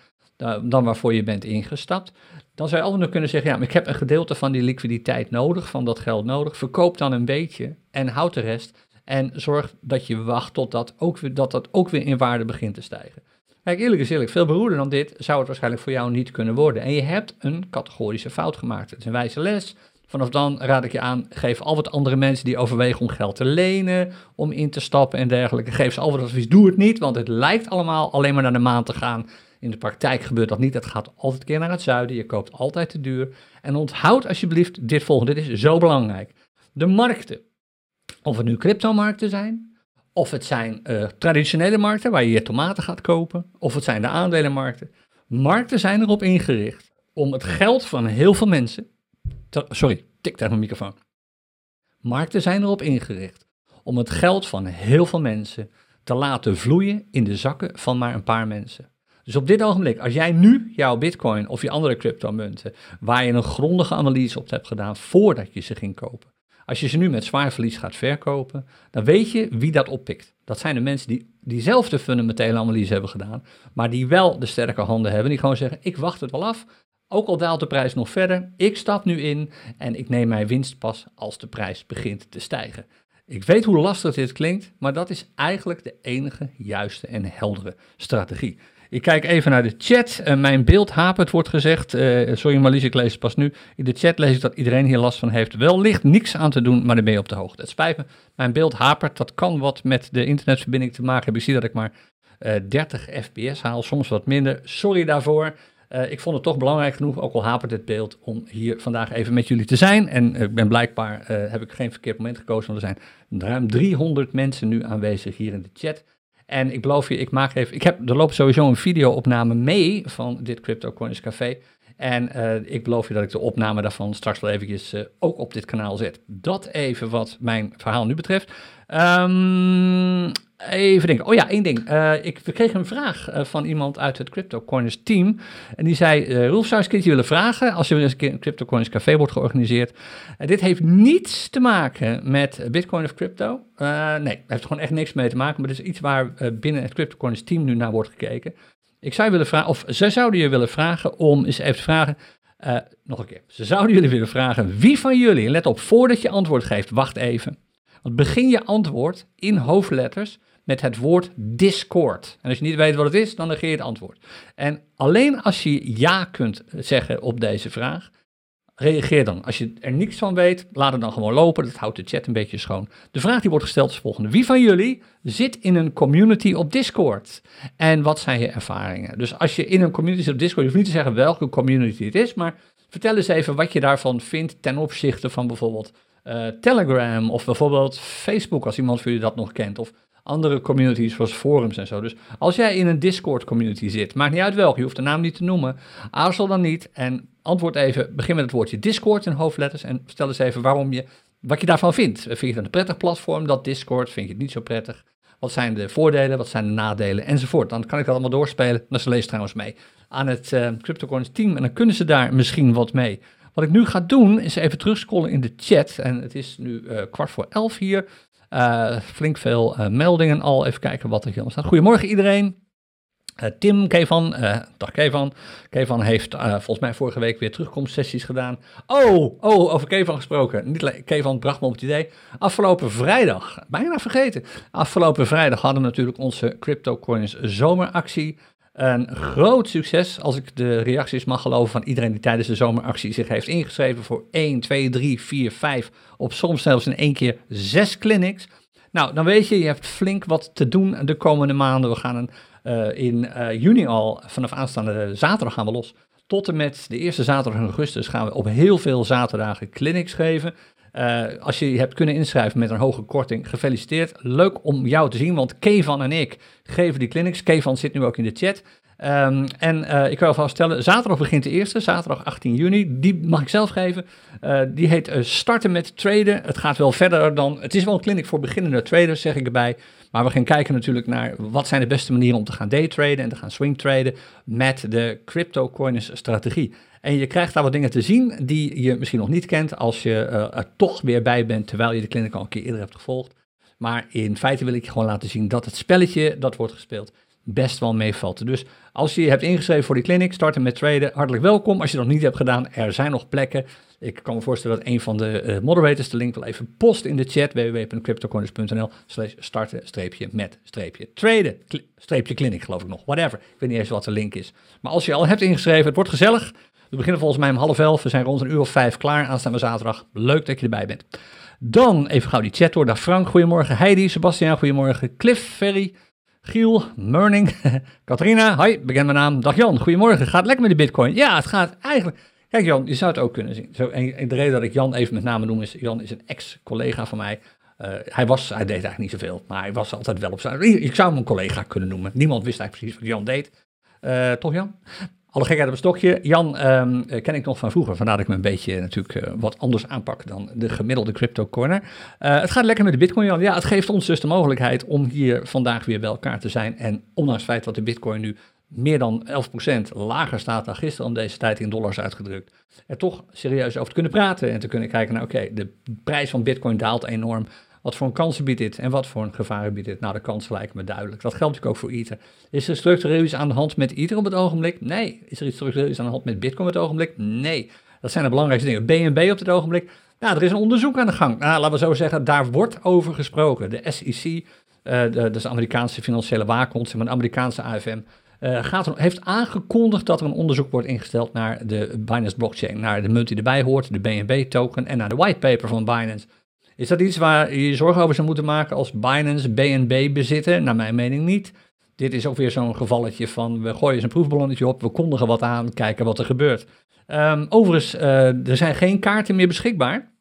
dan waarvoor je bent ingestapt. Dan zou je altijd nog kunnen zeggen, ja, maar ik heb een gedeelte van die liquiditeit nodig, van dat geld nodig. Verkoop dan een beetje en houd de rest. En zorg dat je wacht totdat ook weer, dat dat ook weer in waarde begint te stijgen. Kijk, eerlijk is eerlijk, veel beroerder dan dit zou het waarschijnlijk voor jou niet kunnen worden. En je hebt een categorische fout gemaakt. Het is een wijze les. Vanaf dan raad ik je aan, geef al wat andere mensen die overwegen om geld te lenen, om in te stappen en dergelijke. Geef ze al wat advies, doe het niet, want het lijkt allemaal alleen maar naar de maan te gaan. In de praktijk gebeurt dat niet, het gaat altijd een keer naar het zuiden, je koopt altijd te duur. En onthoud alsjeblieft dit volgende, dit is zo belangrijk. De markten, of het nu cryptomarkten zijn, of het zijn uh, traditionele markten waar je je tomaten gaat kopen, of het zijn de aandelenmarkten. Markten zijn erop ingericht om het geld van heel veel mensen sorry, tik tegen mijn microfoon. Markten zijn erop ingericht om het geld van heel veel mensen te laten vloeien in de zakken van maar een paar mensen. Dus op dit ogenblik, als jij nu jouw bitcoin of je andere cryptomunten, waar je een grondige analyse op hebt gedaan voordat je ze ging kopen, als je ze nu met zwaar verlies gaat verkopen, dan weet je wie dat oppikt. Dat zijn de mensen die diezelfde fundamentele analyse hebben gedaan, maar die wel de sterke handen hebben, die gewoon zeggen, ik wacht het wel af, ook al daalt de prijs nog verder, ik stap nu in en ik neem mijn winst pas als de prijs begint te stijgen. Ik weet hoe lastig dit klinkt, maar dat is eigenlijk de enige juiste en heldere strategie. Ik kijk even naar de chat. Uh, mijn beeld hapert, wordt gezegd. Uh, sorry Marlies, ik lees het pas nu. In de chat lees ik dat iedereen hier last van heeft. Wellicht niks aan te doen, maar dan ben je op de hoogte. Het spijt me, mijn beeld hapert. Dat kan wat met de internetverbinding te maken hebben. Ik zie dat ik maar uh, 30 fps haal, soms wat minder. Sorry daarvoor. Ik vond het toch belangrijk genoeg, ook al hapert het beeld, om hier vandaag even met jullie te zijn. En ik ben blijkbaar, heb ik geen verkeerd moment gekozen, want er zijn ruim 300 mensen nu aanwezig hier in de chat. En ik beloof je, ik maak even, ik heb, er loopt sowieso een video-opname mee van dit Crypto Coins Café. En uh, ik beloof je dat ik de opname daarvan straks wel eventjes uh, ook op dit kanaal zet. Dat even wat mijn verhaal nu betreft. Um, Even denken. Oh ja, één ding. Uh, ik, we kregen een vraag uh, van iemand uit het CryptoCoiners team. En die zei, uh, Rolf, zou eens willen vragen als er weer eens een keer een CryptoCoiners café wordt georganiseerd. dit heeft niets te maken met Bitcoin of crypto. nee, heeft gewoon echt niks mee te maken. Maar het is iets waar binnen het CryptoCoiners team nu naar wordt gekeken. Ik zou je willen vragen, of ze zouden je willen vragen om eens even te vragen... nog een keer. Ze zouden jullie willen vragen, wie van jullie, let op, voordat je antwoord geeft, wacht even. Want begin je antwoord in hoofdletters met het woord Discord. En als je niet weet wat het is, dan negeer je het antwoord. En alleen als je ja kunt zeggen op deze vraag, reageer dan. Als je er niks van weet, laat het dan gewoon lopen. Dat houdt de chat een beetje schoon. De vraag die wordt gesteld is volgende. Wie van jullie zit in een community op Discord? En wat zijn je ervaringen? Dus als je in een community zit op Discord, je hoeft niet te zeggen welke community het is, maar vertel eens even wat je daarvan vindt ten opzichte van bijvoorbeeld uh, Telegram of bijvoorbeeld Facebook, als iemand voor je dat nog kent. Of andere communities zoals forums en zo. Dus als jij in een Discord community zit, maakt niet uit welke, je hoeft de naam niet te noemen, aarzel dan niet en antwoord even, begin met het woordje Discord in hoofdletters en stel eens even waarom je, wat je daarvan vindt. Vind je het een prettig platform, dat Discord? Vind je het niet zo prettig? Wat zijn de voordelen, wat zijn de nadelen enzovoort. Dan kan ik dat allemaal doorspelen. Dan ze leest trouwens mee aan het uh, CryptoCoins team en dan kunnen ze daar misschien wat mee. Wat ik nu ga doen is even terugscrollen in de chat en het is nu uh, kwart voor elf hier. Uh, flink veel uh, meldingen al. Even kijken wat er hier staat. Goedemorgen iedereen. Uh, Tim Kevan, dag Kevan. Kevan heeft volgens mij vorige week weer terugkomstsessies gedaan. Oh, oh, over Kevan gesproken. Niet Kevan bracht me op het idee. Afgelopen vrijdag, bijna vergeten. Afgelopen vrijdag hadden we natuurlijk onze CryptoCoins zomeractie. Een groot succes, als ik de reacties mag geloven van iedereen die tijdens de zomeractie zich heeft ingeschreven voor 1, 2, 3, 4, 5, op soms zelfs in één keer 6 clinics. Nou, dan weet je, je hebt flink wat te doen de komende maanden. We gaan een, uh, in uh, juni al, vanaf aanstaande zaterdag gaan we los. Tot en met de eerste zaterdag in augustus gaan we op heel veel zaterdagen clinics geven. Uh, als je je hebt kunnen inschrijven met een hoge korting, gefeliciteerd. Leuk om jou te zien, want Kevan en ik geven die clinics. Kevan zit nu ook in de chat. Um, en uh, ik wil alvast stellen, zaterdag begint de eerste, zaterdag 18 juni. Die mag ik zelf geven. Uh, die heet Starten met Traden. Het gaat wel verder dan, het is wel een clinic voor beginnende traders, zeg ik erbij. Maar we gaan kijken natuurlijk naar wat zijn de beste manieren om te gaan daytraden en te gaan swingtraden met de crypto-coins strategie. En je krijgt daar wat dingen te zien die je misschien nog niet kent als je uh, er toch weer bij bent terwijl je de clinic al een keer eerder hebt gevolgd. Maar in feite wil ik je gewoon laten zien dat het spelletje dat wordt gespeeld best wel meevalt. Dus als je hebt ingeschreven voor die clinic, starten met traden, hartelijk welkom. Als je dat nog niet hebt gedaan, er zijn nog plekken. Ik kan me voorstellen dat een van de uh, moderators de link wel even post in de chat, www.cryptocoins.nl slash starten streepje met streepje traden, streepje clinic geloof ik nog, whatever. Ik weet niet eens wat de link is. Maar als je al hebt ingeschreven, het wordt gezellig. We beginnen volgens mij om half elf, we zijn rond een uur of vijf klaar aanstaande zaterdag. Leuk dat je erbij bent. Dan even gauw die chat door. Dag Frank, goedemorgen. Heidi, Sebastian, goedemorgen. Cliff, Ferry, Giel, Murning, Katrina, hoi, bekend mijn naam. Dag Jan, goedemorgen. Gaat lekker met de bitcoin? Ja, het gaat eigenlijk... Kijk Jan, je zou het ook kunnen zien. Zo, de reden dat ik Jan even met name noem is, Jan is een ex-collega van mij. Uh, hij, was, hij deed eigenlijk niet zoveel, maar hij was altijd wel op zijn... Ik zou hem een collega kunnen noemen. Niemand wist eigenlijk precies wat Jan deed. Uh, toch Jan? Alle gekheid op een stokje. Jan ehm, eh, ken ik nog van vroeger, vandaar dat ik me een beetje natuurlijk eh, wat anders aanpak dan de gemiddelde crypto corner. Het gaat lekker met de bitcoin, Jan. Ja, het geeft ons dus de mogelijkheid om hier vandaag weer bij elkaar te zijn. En ondanks het feit dat de bitcoin nu meer dan 11% lager staat dan gisteren om deze tijd in dollars uitgedrukt, er toch serieus over te kunnen praten en te kunnen kijken naar, oké, de prijs van bitcoin daalt enorm. Wat voor een kansen biedt dit en wat voor een gevaren biedt dit? Nou, de kansen lijken me duidelijk. Dat geldt natuurlijk ook voor Ether. Is er structureel iets aan de hand met Ether op het ogenblik? Nee. Is er iets structureel aan de hand met Bitcoin op het ogenblik? Nee. Dat zijn de belangrijkste dingen. BNB op het ogenblik? Ja, er is een onderzoek aan de gang. Nou, laten we zo zeggen, daar wordt over gesproken. De SEC, uh, eh, de, de Amerikaanse financiële waakhond, maar de Amerikaanse AFM, uh, gaat er, heeft aangekondigd dat er een onderzoek wordt ingesteld naar de Binance blockchain, naar de munt die erbij hoort, de BNB-token en naar de whitepaper van Binance. Is dat iets waar je zorgen over zou moeten maken als Binance BNB bezitten? Naar mijn mening niet. Dit is ook weer zo'n gevalletje van we gooien eens een proefballonnetje op, we kondigen wat aan, kijken wat er gebeurt. Um, overigens, uh, er zijn geen kaarten meer beschikbaar.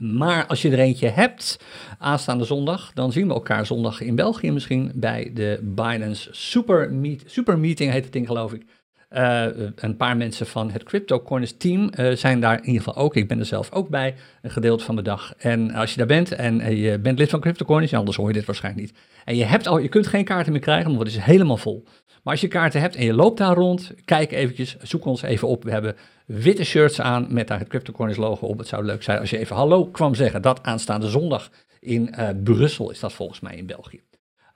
Maar als je er eentje hebt aanstaande zondag, dan zien we elkaar zondag in België misschien bij de Binance Super, Meet, Super Meeting, heet het ding geloof ik. Uh, een paar mensen van het CryptoCoiners team uh, zijn daar in ieder geval ook. Ik ben er zelf ook bij, een gedeelte van de dag. En als je daar bent en je bent lid van CryptoCoiners, ja, anders hoor je dit waarschijnlijk niet. En je, hebt al, je kunt geen kaarten meer krijgen, want het is helemaal vol. Maar als je kaarten hebt en je loopt daar rond, kijk eventjes, zoek ons even op. We hebben witte shirts aan met daar het CryptoCoiners logo op. Het zou leuk zijn als je even hallo kwam zeggen. Dat aanstaande zondag in uh, Brussel is dat volgens mij in België.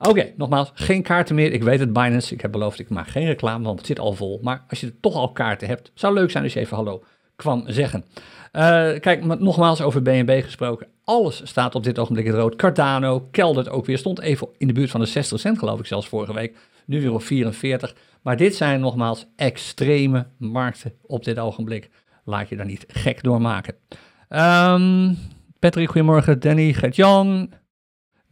Oké, nogmaals, geen kaarten meer. Ik weet het, Binance. Ik heb beloofd, ik maak geen reclame, want het zit al vol. Maar als je toch al kaarten hebt, zou leuk zijn als je even hallo kwam zeggen. Uh, kijk, nogmaals over BNB gesproken. Alles staat op dit ogenblik in rood. Cardano keldert ook weer. Stond even in de buurt van de 60 cent, geloof ik zelfs vorige week. Nu weer op 44. Maar dit zijn nogmaals extreme markten op dit ogenblik. Laat je daar niet gek door maken. Um, Patrick, goedemorgen. Danny, Gert-Jan.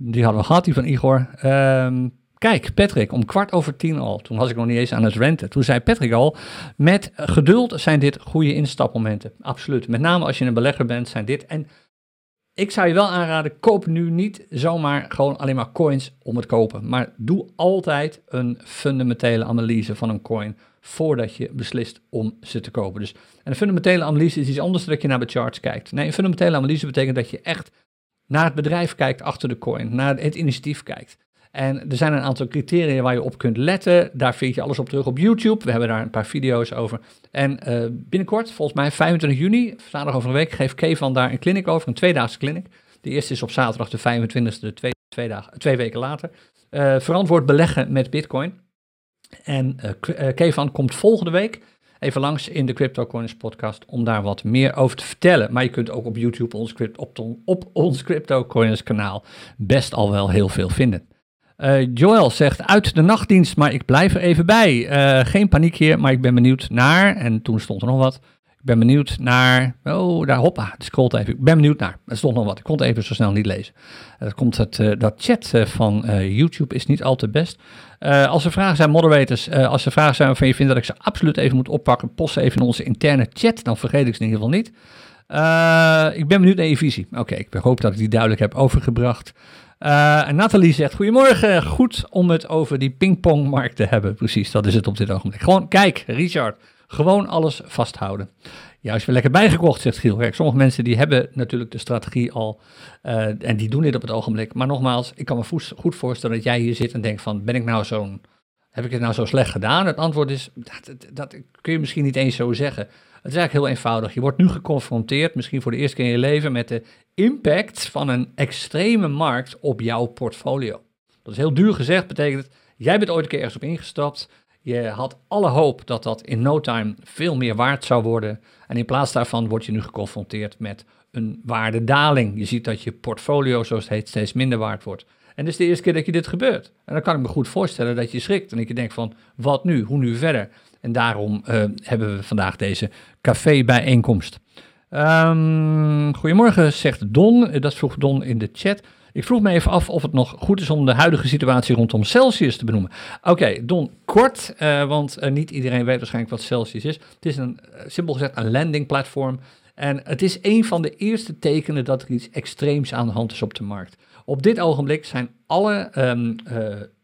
Die hadden we gehad, die van Igor. Um, kijk, Patrick, om kwart over tien al. Toen was ik nog niet eens aan het renten. Toen zei Patrick al, met geduld zijn dit goede instapmomenten. Absoluut. Met name als je een belegger bent, zijn dit... En ik zou je wel aanraden, koop nu niet zomaar gewoon alleen maar coins om het kopen. Maar doe altijd een fundamentele analyse van een coin voordat je beslist om ze te kopen. Dus, en een fundamentele analyse is iets anders dan dat je naar de charts kijkt. Nee, een fundamentele analyse betekent dat je echt naar het bedrijf kijkt achter de coin, naar het initiatief kijkt. En er zijn een aantal criteria waar je op kunt letten. Daar vind je alles op terug op YouTube. We hebben daar een paar video's over. En uh, binnenkort, volgens mij 25 juni, zaterdag over een week, geeft Kevan daar een clinic over, een tweedaagse clinic. De eerste is op zaterdag de 25e, de twee, twee, dagen, twee weken later. Uh, verantwoord beleggen met Bitcoin. En uh, Kevan komt volgende week even langs in de CryptoCoins podcast om daar wat meer over te vertellen. Maar je kunt ook op YouTube ons, op, op ons CryptoCoins kanaal best al wel heel veel vinden. Uh, Joel zegt uit de nachtdienst, maar ik blijf er even bij. Uh, geen paniek hier, maar ik ben benieuwd naar. En toen stond er nog wat. Ik ben benieuwd naar. Oh, daar hoppa, het scrolt even. Ik ben benieuwd naar. Er stond nog wat. Ik kon het even zo snel niet lezen. Dat komt het, uh, dat chat van YouTube is niet al te best. als er vragen zijn, moderators, als er vragen zijn waarvan je vindt dat ik ze absoluut even moet oppakken, post ze even in onze interne chat. Dan vergeet ik ze in ieder geval niet. ik ben benieuwd naar je visie. Oké, ik hoop dat ik die duidelijk heb overgebracht. Nathalie zegt, goedemorgen, goed om het over die pingpongmarkt te hebben. Precies, dat is het op dit ogenblik. Gewoon, kijk, Richard, gewoon alles vasthouden. Juist weer lekker bijgekocht, zegt Giel. Sommige mensen die hebben natuurlijk de strategie al uh, en die doen dit op het ogenblik. Maar nogmaals, ik kan me goed voorstellen dat jij hier zit en denkt van, ben ik nou zo'n, heb ik het nou zo slecht gedaan? Het antwoord is, dat, dat, dat kun je misschien niet eens zo zeggen. Het is eigenlijk heel eenvoudig. Je wordt nu geconfronteerd, misschien voor de eerste keer in je leven, met de impact van een extreme markt op jouw portfolio. Dat is heel duur gezegd, betekent jij bent ooit een keer ergens op ingestapt. Je had alle hoop dat dat in no time veel meer waard zou worden. En in plaats daarvan word je nu geconfronteerd met een waardedaling. Je ziet dat je portfolio, zoals het heet, steeds minder waard wordt. En dit is de eerste keer dat je dit gebeurt. En dan kan ik me goed voorstellen dat je schrikt en je denkt van, wat nu? Hoe nu verder? En daarom uh, hebben we vandaag deze café-bijeenkomst. Um, goedemorgen, zegt Don. Dat vroeg Don in de chat. Ik vroeg me even af of het nog goed is om de huidige situatie rondom Celsius te benoemen. Oké, Don, kort, uh, want uh, niet iedereen weet waarschijnlijk wat Celsius is. Het is een, simpel gezegd, een landing platform. En het is een van de eerste tekenen dat er iets extreems aan de hand is op de markt. Op dit ogenblik zijn alle, um,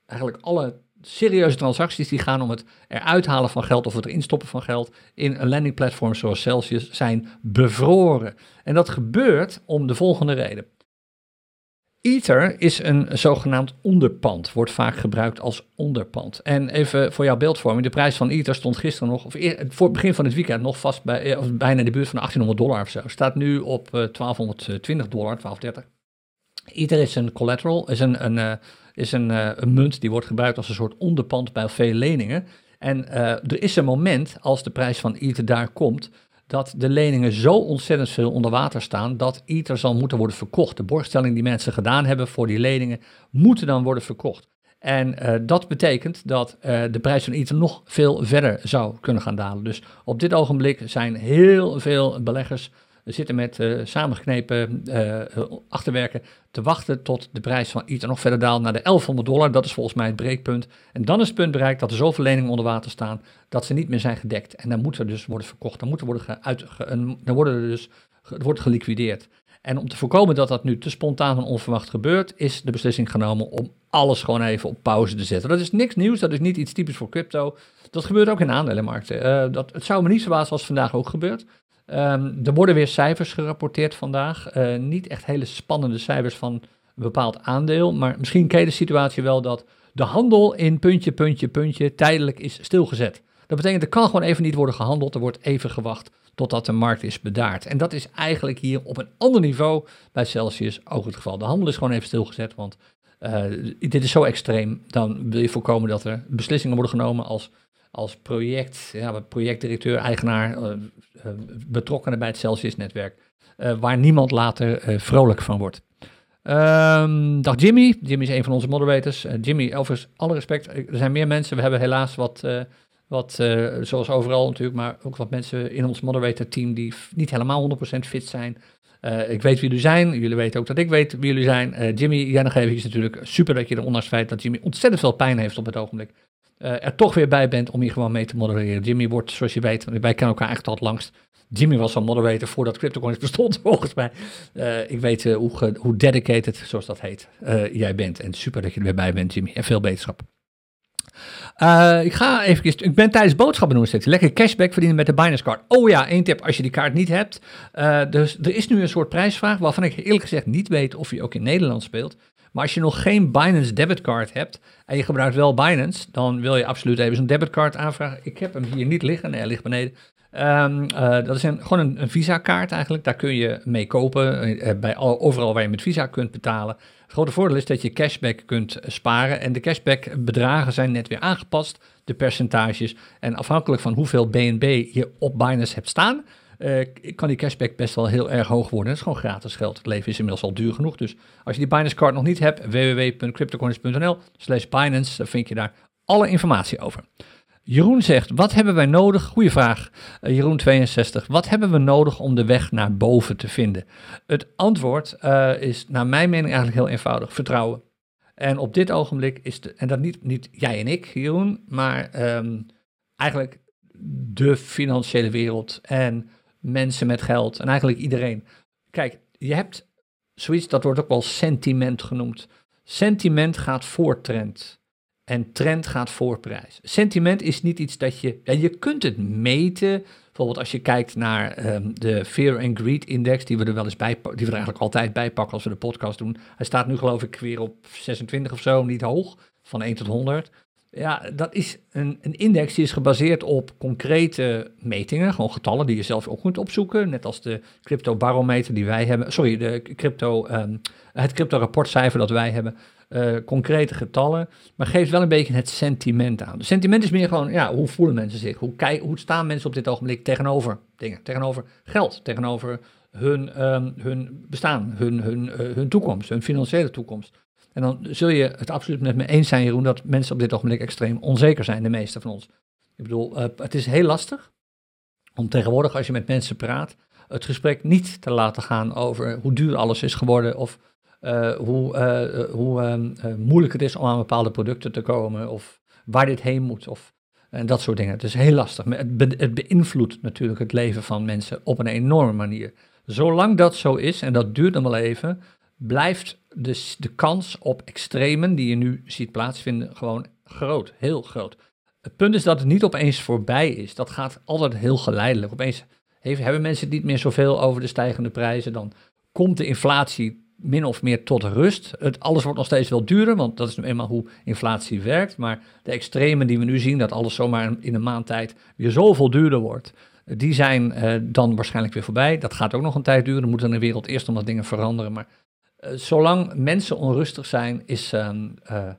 eigenlijk alle serieuze transacties die gaan om het eruit halen van geld of het erin stoppen van geld in een landing platform zoals Celsius zijn bevroren. En dat gebeurt om de volgende reden. Ether is een zogenaamd onderpand, wordt vaak gebruikt als onderpand. En even voor jouw beeldvorming, de prijs van Ether stond gisteren nog, of voor het begin van het weekend nog vast bij, eh, of bijna in de buurt van 1800 dollar of zo. Staat nu op 1220 dollar, 1230. Ether is een collateral, is een, een, is een, een munt die wordt gebruikt als een soort onderpand bij veel leningen. En er is een moment, als de prijs van Ether daar komt, dat de leningen zo ontzettend veel onder water staan dat Ether zal moeten worden verkocht. De borgstelling die mensen gedaan hebben voor die leningen moeten dan worden verkocht. En uh, dat betekent dat uh, de prijs van Ether nog veel verder zou kunnen gaan dalen. Dus op dit ogenblik zijn heel veel beleggers we zitten met uh, samengeknepen uh, achterwerken te wachten tot de prijs van Ether nog verder daalt naar de 1100 dollar. Dat is volgens mij het breekpunt. En dan is het punt bereikt dat er zoveel leningen onder water staan dat ze niet meer zijn gedekt. En dan moet er dus worden verkocht. Dan, moet er worden uit, dan worden er dus wordt geliquideerd. En om te voorkomen dat dat nu te spontaan en onverwacht gebeurt, is de beslissing genomen om alles gewoon even op pauze te zetten. Dat is niks nieuws, dat is niet iets typisch voor crypto. Dat gebeurt ook in aandelenmarkten. Uh, dat, het zou me niet verbazen als vandaag ook gebeurt. Um, er worden weer cijfers gerapporteerd vandaag. Uh, niet echt hele spannende cijfers van een bepaald aandeel. Maar misschien ken je de situatie wel dat de handel in puntje, puntje, puntje tijdelijk is stilgezet. Dat betekent er kan gewoon even niet worden gehandeld. Er wordt even gewacht totdat de markt is bedaard. En dat is eigenlijk hier op een ander niveau bij Celsius ook het geval. De handel is gewoon even stilgezet, want uh, dit is zo extreem. Dan wil je voorkomen dat er beslissingen worden genomen als als project, ja, projectdirecteur, eigenaar, uh, uh, betrokkenen bij het Celsius-netwerk, uh, waar niemand later vrolijk van wordt. Um, dag Jimmy. Jimmy is een van onze moderators. Jimmy, overigens, alle respect. Er zijn meer mensen. We hebben helaas wat, wat zoals overal natuurlijk, maar ook wat mensen in ons moderator-team die niet helemaal 100% fit zijn. ik weet wie jullie zijn. Jullie weten ook dat ik weet wie jullie zijn. Jimmy, jij nog even natuurlijk super dat je er ondanks het feit dat Jimmy ontzettend veel pijn heeft op het ogenblik er toch weer bij bent om hier gewoon mee te modereren. Jimmy wordt, zoals je weet, wij kennen elkaar eigenlijk al langst. Jimmy was al moderator voordat CryptoCoins bestond, volgens mij. Uh, ik weet uh, hoe, hoe dedicated, zoals dat heet, jij bent. En super dat je er weer bij bent, Jimmy. En veel beterschap. ik ga even, ik ben tijdens boodschappen doen steeds. Lekker cashback verdienen met de Binance Card. Oh ja, één tip als je die kaart niet hebt. dus er is nu een soort prijsvraag waarvan ik eerlijk gezegd niet weet of je ook in Nederland speelt. Maar als je nog geen Binance debitcard hebt en je gebruikt wel Binance, dan wil je absoluut even zo'n debitcard aanvragen. Ik heb hem hier niet liggen, nee, hij ligt beneden. Um, uh, dat is een, gewoon een, Visa-kaart eigenlijk. Daar kun je mee kopen, uh, bij al, overal waar je met Visa kunt betalen. Het grote voordeel is dat je cashback kunt sparen. En de cashback-bedragen zijn net weer aangepast, de percentages. En afhankelijk van hoeveel BNB je op Binance hebt staan, uh, kan die cashback best wel heel erg hoog worden. Het is gewoon gratis geld. Het leven is inmiddels al duur genoeg. Dus als je die Binance card nog niet hebt, www.cryptocoins.nl slash Binance, dan vind je daar alle informatie over. Jeroen zegt, wat hebben wij nodig? Goeie vraag, uh, Jeroen 62. Wat hebben we nodig om de weg naar boven te vinden? Het antwoord uh, is naar mijn mening eigenlijk heel eenvoudig. Vertrouwen. En op dit ogenblik is de, en dat niet, niet jij en ik, Jeroen, maar um, eigenlijk de financiële wereld en mensen met geld en eigenlijk iedereen. Kijk, je hebt zoiets, dat wordt ook wel sentiment genoemd. Sentiment gaat voor trend. En trend gaat voor prijs. Sentiment is niet iets dat je. Ja, je kunt het meten. Bijvoorbeeld als je kijkt naar um, de Fear and Greed Index, die we er wel eens bij die we er eigenlijk altijd bij pakken als we de podcast doen. Hij staat nu geloof ik weer op 26 of zo, niet hoog, van 1 tot 100. Ja, dat is een, een, index die is gebaseerd op concrete metingen, gewoon getallen die je zelf ook kunt opzoeken, net als de crypto barometer die wij hebben, sorry, de crypto, um, het crypto rapportcijfer dat wij hebben, uh, concrete getallen, maar geeft wel een beetje het sentiment aan. Het sentiment is meer gewoon, ja, hoe voelen mensen zich? Hoe, hoe staan mensen op dit ogenblik tegenover dingen, tegenover geld, tegenover hun, um, hun bestaan, hun, hun, uh, hun toekomst, hun financiële toekomst. En dan zul je het absoluut met me eens zijn, Jeroen, dat mensen op dit ogenblik extreem onzeker zijn, de meeste van ons. Ik bedoel, uh, het is heel lastig om tegenwoordig, als je met mensen praat, het gesprek niet te laten gaan over hoe duur alles is geworden of uh, hoe, uh, hoe ehm, moeilijk het is om aan bepaalde producten te komen of waar dit heen moet of en dat soort dingen. Het is heel lastig. Het, be het beïnvloedt natuurlijk het leven van mensen op een enorme manier. Zolang dat zo is, en dat duurt dan wel even, blijft dus de kans op extremen die je nu ziet plaatsvinden gewoon groot, heel groot. Het punt is dat het niet opeens voorbij is. Dat gaat altijd heel geleidelijk. Opeens hebben mensen niet meer zoveel over de stijgende prijzen. Dan komt de inflatie min of meer tot rust. Het, alles wordt nog steeds wel duurder, want dat is nu eenmaal hoe inflatie werkt. Maar de extremen die we nu zien, dat alles zomaar in een maand tijd weer zoveel duurder wordt, die zijn uh, dan waarschijnlijk weer voorbij. Dat gaat ook nog een tijd duren. Er moet in de wereld eerst nog wat dingen veranderen. Maar zolang mensen onrustig zijn, is, uh,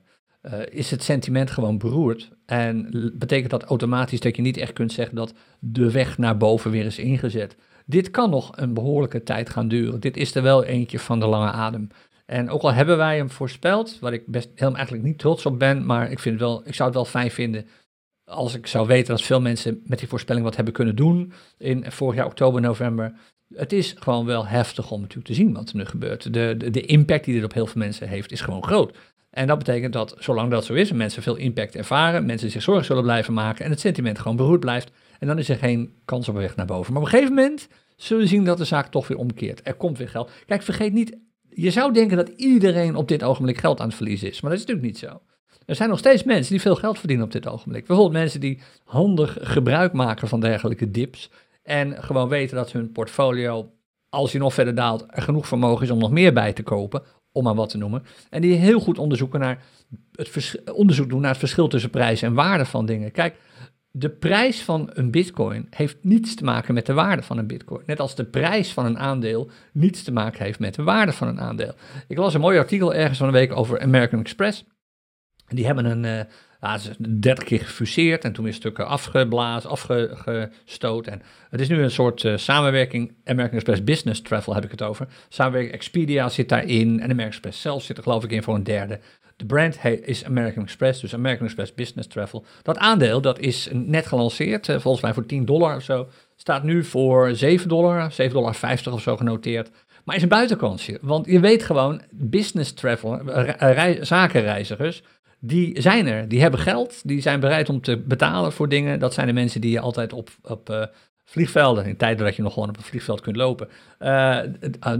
is het sentiment gewoon beroerd. En betekent dat automatisch dat je niet echt kunt zeggen dat de weg naar boven weer is ingezet. Dit kan nog een behoorlijke tijd gaan duren. Dit is er wel eentje van de lange adem. En ook al hebben wij hem voorspeld, waar ik best helemaal eigenlijk niet trots op ben, maar ik, vind wel, ik zou het wel fijn vinden als ik zou weten dat veel mensen met die voorspelling wat hebben kunnen doen in vorig jaar oktober, november. Het is gewoon wel heftig om natuurlijk te zien wat er nu gebeurt. De, de, impact die dit op heel veel mensen heeft, is gewoon groot. En dat betekent dat zolang dat zo is en mensen veel impact ervaren, mensen zich zorgen zullen blijven maken en het sentiment gewoon beroerd blijft, en dan is er geen kans op weg naar boven. Maar op een gegeven moment zullen we zien dat de zaak toch weer omkeert. Er komt weer geld. Kijk, vergeet niet, je zou denken dat iedereen op dit ogenblik geld aan het verliezen is. Maar dat is natuurlijk niet zo. Er zijn nog steeds mensen die veel geld verdienen op dit ogenblik. Bijvoorbeeld mensen die handig gebruik maken van dergelijke dips. En gewoon weten dat hun portfolio, als hij nog verder daalt, er genoeg vermogen is om nog meer bij te kopen. Om maar wat te noemen. En die heel goed onderzoeken naar het onderzoek doen naar het verschil tussen prijs en waarde van dingen. Kijk, de prijs van een bitcoin heeft niets te maken met de waarde van een bitcoin. Net als de prijs van een aandeel niets te maken heeft met de waarde van een aandeel. Ik las een mooi artikel ergens van een week over American Express. Die hebben een, uh, ja, 30 keer gefuseerd en toen weer stukken afgeblazen, afgestoot. En het is nu een soort uh, samenwerking. American Express Business Travel heb ik het over. Samenwerking Expedia zit daarin en American Express zelf zit er geloof ik in voor een derde. De brand is American Express, dus American Express Business Travel. Dat aandeel, dat is net gelanceerd, eh, volgens mij voor 10 dollar of zo. Staat nu voor 7 dollar, 7,50 dollar of zo genoteerd. Maar is een buitenkansje, want je weet gewoon, business travel, zakenreizigers, die zijn er. Die hebben geld, die zijn bereid om te betalen voor dingen. Dat zijn de mensen die je altijd op, op uh, vliegvelden, in tijden dat je nog gewoon op een vliegveld kunt lopen, uh,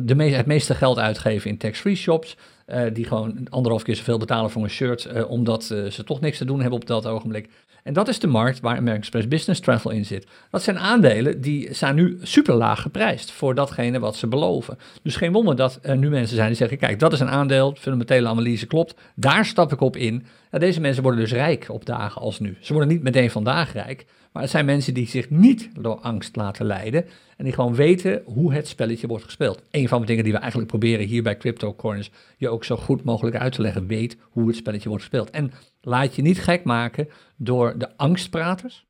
de me het meeste geld uitgeven in tax-free shops. Uh, die gewoon anderhalf keer zoveel betalen voor een shirt, omdat ze toch niks te doen hebben op dat ogenblik. En dat is de markt waar American Express Business Travel in zit. Dat zijn aandelen die zijn nu super laag geprijsd voor datgene wat ze beloven. Dus geen wonder dat er nu mensen zijn die zeggen: kijk, dat is een aandeel, fundamentele analyse klopt, daar stap ik op in. Deze mensen worden dus rijk op dagen als nu. Ze worden niet meteen vandaag rijk, maar het zijn mensen die zich niet door angst laten leiden en die gewoon weten hoe het spelletje wordt gespeeld. Een van de dingen die we eigenlijk proberen hier bij CryptoCoins je ook zo goed mogelijk uit te leggen. Weet hoe het spelletje wordt gespeeld. En laat je niet gek maken door de angstpraters.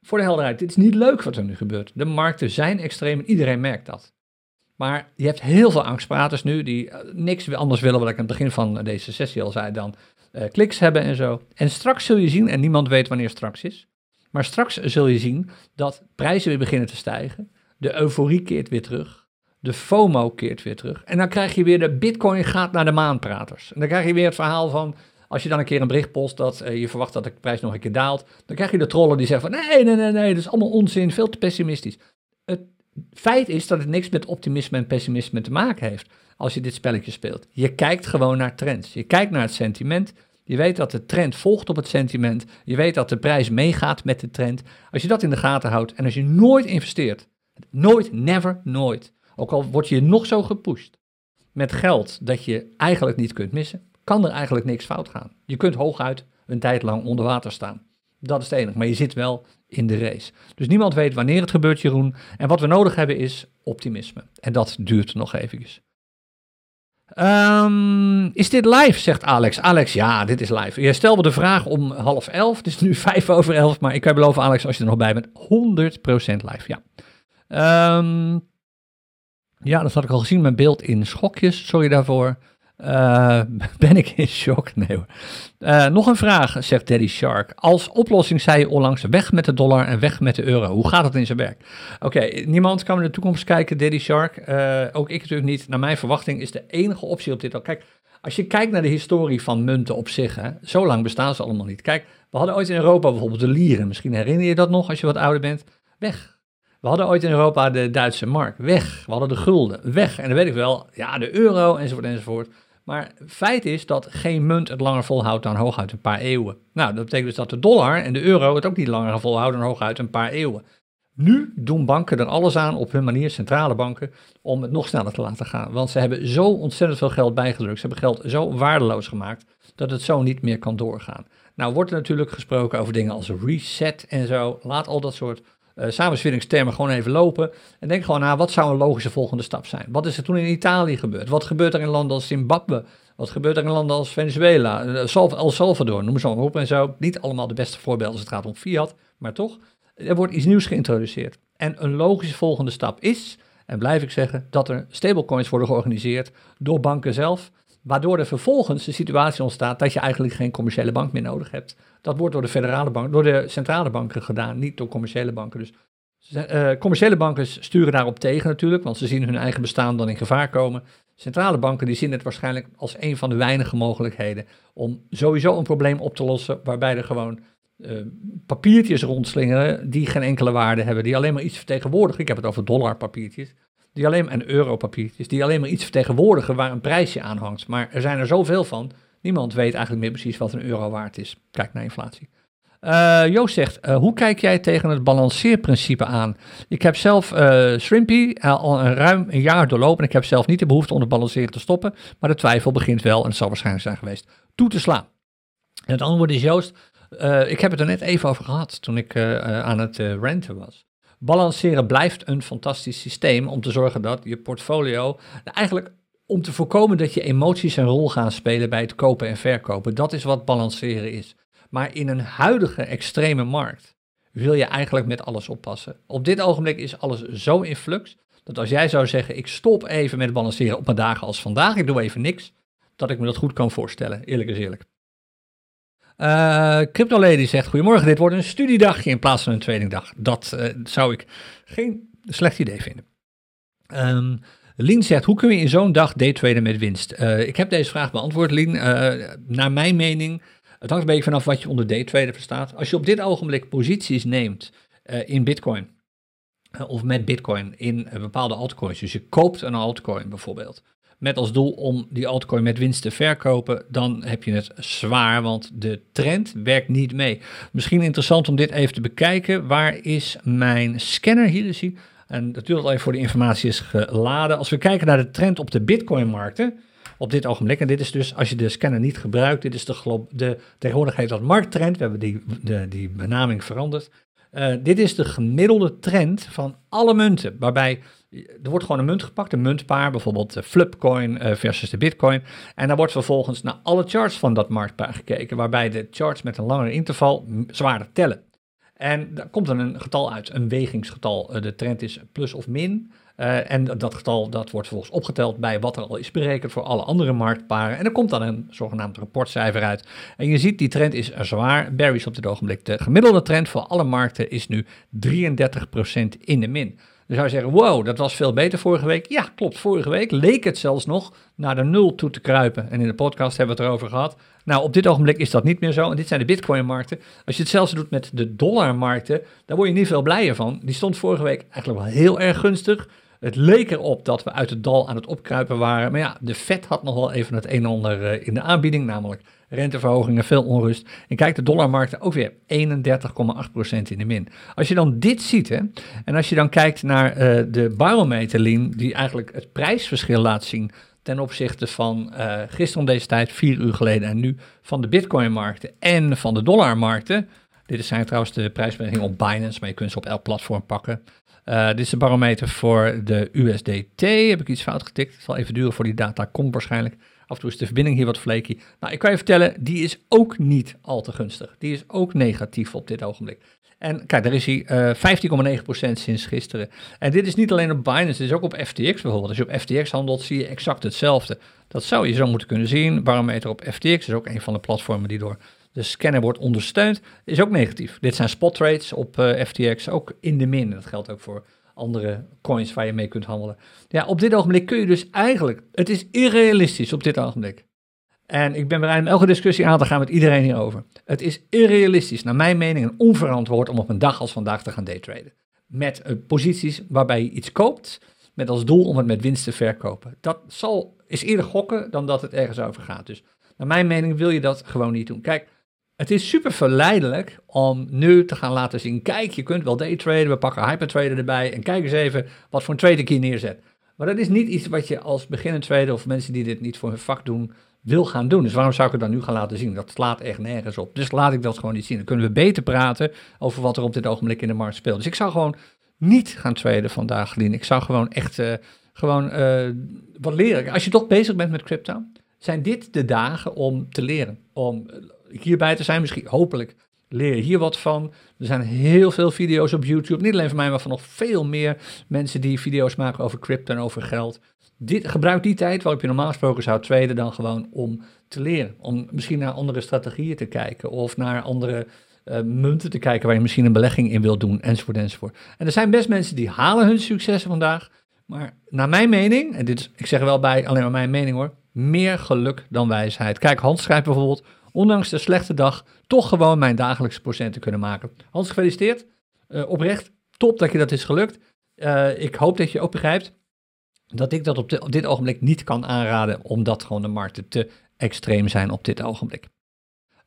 Voor de helderheid, dit is niet leuk wat er nu gebeurt. De markten zijn extreem en iedereen merkt dat. Maar je hebt heel veel angstpraters nu die uh, niks anders willen, wat ik aan het begin van deze sessie al zei, dan uh, kliks hebben en zo. En straks zul je zien, en niemand weet wanneer straks is, maar straks zul je zien dat prijzen weer beginnen te stijgen. De euforie keert weer terug. De FOMO keert weer terug. En dan krijg je weer de Bitcoin gaat naar de maanpraters. En dan krijg je weer het verhaal van. Als je dan een keer een bericht post dat uh, je verwacht dat de prijs nog een keer daalt, dan krijg je de trollen die zeggen van nee, nee, nee, nee, dat is allemaal onzin, veel te pessimistisch. Het feit is dat het niks met optimisme en pessimisme te maken heeft als je dit spelletje speelt. Je kijkt gewoon naar trends. Je kijkt naar het sentiment. Je weet dat de trend volgt op het sentiment. Je weet dat de prijs meegaat met de trend. Als je dat in de gaten houdt en als je nooit investeert, nooit, never, nooit, ook al word je nog zo gepusht met geld dat je eigenlijk niet kunt missen, kan er eigenlijk niks fout gaan. Je kunt hooguit een tijd lang onder water staan. Dat is het enige, maar je zit wel in de race. Dus niemand weet wanneer het gebeurt, Jeroen. En wat we nodig hebben is optimisme. En dat duurt nog eventjes. Um, is dit live, zegt Alex. Alex, ja, dit is live. Je stelde de vraag om half elf. Het is nu vijf over elf. Maar ik kan beloven, Alex, als je er nog bij bent, 100% live, ja. Um, ja, dat had ik al gezien, mijn beeld in schokjes. Sorry daarvoor. Uh, ben ik in shock? Nee hoor. Uh, nog een vraag, zegt Daddy Shark. Als oplossing zei je onlangs weg met de dollar en weg met de euro. Hoe gaat het in zijn werk? Oké, niemand kan in de toekomst kijken, Daddy Shark. Uh, ook ik natuurlijk niet. Naar mijn verwachting is de enige optie op dit al. Kijk, als je kijkt naar de historie van munten op zich, hè, zo lang bestaan ze allemaal niet. Kijk, we hadden ooit in Europa bijvoorbeeld de lieren. Misschien herinner je dat nog als je wat ouder bent. Weg. We hadden ooit in Europa de Duitse mark. Weg. We hadden de gulden. Weg. En dan weet ik wel, ja, de euro enzovoort enzovoort. Maar feit is dat geen munt het langer volhoudt dan hooguit een paar eeuwen. Nou, dat betekent dus dat de dollar en de euro het ook niet langer volhouden dan hooguit een paar eeuwen. Nu doen banken er alles aan op hun manier, centrale banken, om het nog sneller te laten gaan. Want ze hebben zo ontzettend veel geld bijgedrukt. Ze hebben geld zo waardeloos gemaakt dat het zo niet meer kan doorgaan. Nou wordt er natuurlijk gesproken over dingen als reset en zo. Laat al dat soort uh, gewoon even lopen. En denk gewoon na, wat zou een logische volgende stap zijn? Wat is er toen in Italië gebeurd? Wat gebeurt er in landen als Zimbabwe? Wat gebeurt er in landen als Venezuela? Uh, El Salvador, noem ze maar op en zo. Niet allemaal de beste voorbeelden als het gaat om fiat, maar toch. Er wordt iets nieuws geïntroduceerd. En een logische volgende stap is, en blijf ik zeggen, dat er stablecoins worden georganiseerd door banken zelf. Waardoor er vervolgens de situatie ontstaat dat je eigenlijk geen commerciële bank meer nodig hebt. Dat wordt door de federale bank, door de centrale banken gedaan, niet door commerciële banken. Dus uh, commerciële banken sturen daarop tegen natuurlijk, want ze zien hun eigen bestaan dan in gevaar komen. Centrale banken die zien het waarschijnlijk als een van de weinige mogelijkheden om sowieso een probleem op te lossen waarbij er gewoon uh, papiertjes rondslingeren die geen enkele waarde hebben, die alleen maar iets vertegenwoordigen. Ik heb het over dollarpapiertjes die alleen, en europapiertjes, die alleen maar iets vertegenwoordigen waar een prijsje aan hangt. Maar er zijn er zoveel van, niemand weet eigenlijk meer precies wat een euro waard is. Kijk naar inflatie. Uh, Joost zegt, uh, hoe kijk jij tegen het balanceerprincipe aan? Ik heb zelf uh, Shrimpy al een ruim een jaar doorlopen en ik heb zelf niet de behoefte om het balanceren te stoppen, maar de twijfel begint wel, en het zal waarschijnlijk zijn geweest, toe te slaan. En het antwoord is Joost, ik heb het er net even over gehad toen ik aan het renten was. Balanceren blijft een fantastisch systeem om te zorgen dat je portfolio eigenlijk om te voorkomen dat je emoties een rol gaan spelen bij het kopen en verkopen. Dat is wat balanceren is. Maar in een huidige extreme markt wil je eigenlijk met alles oppassen. Op dit ogenblik is alles zo in flux dat als jij zou zeggen: ik stop even met balanceren op mijn dagen als vandaag, ik doe even niks, dat ik me dat goed kan voorstellen. Eerlijk is eerlijk. Uh, Crypto Lady zegt: Goedemorgen, dit wordt een studiedagje in plaats van een tweedingdag. Dat uh, zou ik geen slecht idee vinden. Um, Lien zegt: Hoe kun je in zo'n dag daytraden met winst? Uh, ik heb deze vraag beantwoord, Lien. naar mijn mening, het hangt een beetje vanaf wat je onder daytraden verstaat. Als je op dit ogenblik posities neemt in Bitcoin. Of met Bitcoin in bepaalde altcoins. Dus je koopt een altcoin bijvoorbeeld met als doel om die altcoin met winst te verkopen, dan heb je het zwaar, want de trend werkt niet mee. Misschien interessant om dit even te bekijken. Waar is mijn scanner? Hier hij. En duurt al even voor de informatie is geladen. Als we kijken naar de trend op de Bitcoin-markten, op dit ogenblik. En dit is dus, als je de scanner niet gebruikt, dit is de, de tegenwoordig dat markttrend. We hebben die, de, die benaming veranderd. Uh, dit is de gemiddelde trend van alle munten, waarbij er wordt gewoon een munt gepakt, een muntpaar, bijvoorbeeld de Flipcoin uh, versus de Bitcoin. En dan wordt vervolgens naar alle charts van dat marktpaar gekeken, waarbij de charts met een langere interval zwaarder tellen. En daar komt dan een getal uit, een wegingsgetal. Uh, de trend is plus of min. En dat getal dat wordt vervolgens opgeteld bij wat er al is berekend voor alle andere marktparen. En er komt dan een zogenaamd rapportcijfer uit. En je ziet, die trend is zwaar. Barry's op dit ogenblik. De gemiddelde trend voor alle markten is nu 33% in de min. Dan zou je zeggen, wow, dat was veel beter vorige week. Ja, klopt. Vorige week leek het zelfs nog naar de nul toe te kruipen. En in de podcast hebben we het erover gehad. Nou, op dit ogenblik is dat niet meer zo. En dit zijn de bitcoin-markten. Als je hetzelfde doet met de dollarmarkten, daar word je niet veel blijer van. Die stond vorige week eigenlijk wel heel erg gunstig. Het leek erop dat we uit het dal aan het opkruipen waren. Maar ja, de Fed had nog wel even het een en ander eh, in de aanbieding, namelijk renteverhogingen, veel onrust. En kijk, de dollarmarkten ook weer 31,8% in de min. Als je dan dit ziet, en als je dan kijkt naar uh, de barometerlijn, die eigenlijk het prijsverschil laat zien ten opzichte van uh, gisteren om deze tijd, vier uur geleden, en nu van de bitcoinmarkten en van de dollarmarkten. Dit zijn trouwens de prijsbewegingen op Binance, maar je kunt ze op elk platform pakken. Uh, dit is de barometer voor de USDT. Heb ik iets fout getikt? Het zal even duren voor die data komt waarschijnlijk. Af en toe is de verbinding hier wat flaky. Nou, ik kan je vertellen, die is ook niet al te gunstig. Die is ook negatief op dit ogenblik. En kijk, daar is hij uh, 15,9% sinds gisteren. En dit is niet alleen op Binance, dit is ook op FTX bijvoorbeeld. Als je op FTX handelt, zie je exact hetzelfde. Dat zou je zo moeten kunnen zien. Barometer op FTX is ook een van de platformen die door de scanner wordt ondersteund. Is ook negatief. Dit zijn spot trades op uh, FTX, ook in de min. Dat geldt ook voor andere coins waar je mee kunt handelen. Ja, op dit ogenblik kun je dus eigenlijk, het is irrealistisch op dit ogenblik. En ik ben bereid om elke discussie aan te gaan met iedereen hierover. Het is irrealistisch, naar mijn mening, en onverantwoord om op een dag als vandaag te gaan daytraden. Met uh, posities waarbij je iets koopt, met als doel om het met winst te verkopen. Dat zal, is eerder gokken dan dat het ergens over gaat. Dus naar mijn mening wil je dat gewoon niet doen. Kijk, het is super verleidelijk om nu te gaan laten zien, kijk, je kunt wel daytraden, we pakken hypertrader erbij en kijk eens even wat voor een trade ik neerzet. Maar dat is niet iets wat je als beginnend trader of mensen die dit niet voor hun vak doen, wil gaan doen. Dus waarom zou ik het dan nu gaan laten zien? Dat slaat echt nergens op. Dus laat ik dat gewoon niet zien. Dan kunnen we beter praten over wat er op dit ogenblik in de markt speelt. Dus ik zou gewoon niet gaan traden vandaag, Lien. Ik zou gewoon echt uh, gewoon, uh, wat leren. Als je toch bezig bent met crypto, zijn dit de dagen om te leren. Om hierbij te zijn, misschien hopelijk leer je hier wat van. Er zijn heel veel video's op YouTube, niet alleen van mij, maar van nog veel meer mensen die video's maken over crypto en over geld. Dit, gebruik die tijd waarop je normaal gesproken zou traden dan gewoon om te leren. Om misschien naar andere strategieën te kijken of naar andere uh, munten te kijken waar je misschien een belegging in wilt doen, enzovoort, enzovoort. En er zijn best mensen die halen hun successen vandaag, maar naar mijn mening, en dit is, ik zeg wel bij, alleen maar mijn mening hoor, meer geluk dan wijsheid. Kijk, Hans schrijft bijvoorbeeld, ondanks de slechte dag, toch gewoon mijn dagelijkse procenten kunnen maken. Hans, gefeliciteerd. Uh, oprecht, top dat je dat is gelukt. Uh, ik hoop dat je ook begrijpt dat ik dat op, dit ogenblik niet kan aanraden, omdat gewoon de markten te extreem zijn op dit ogenblik.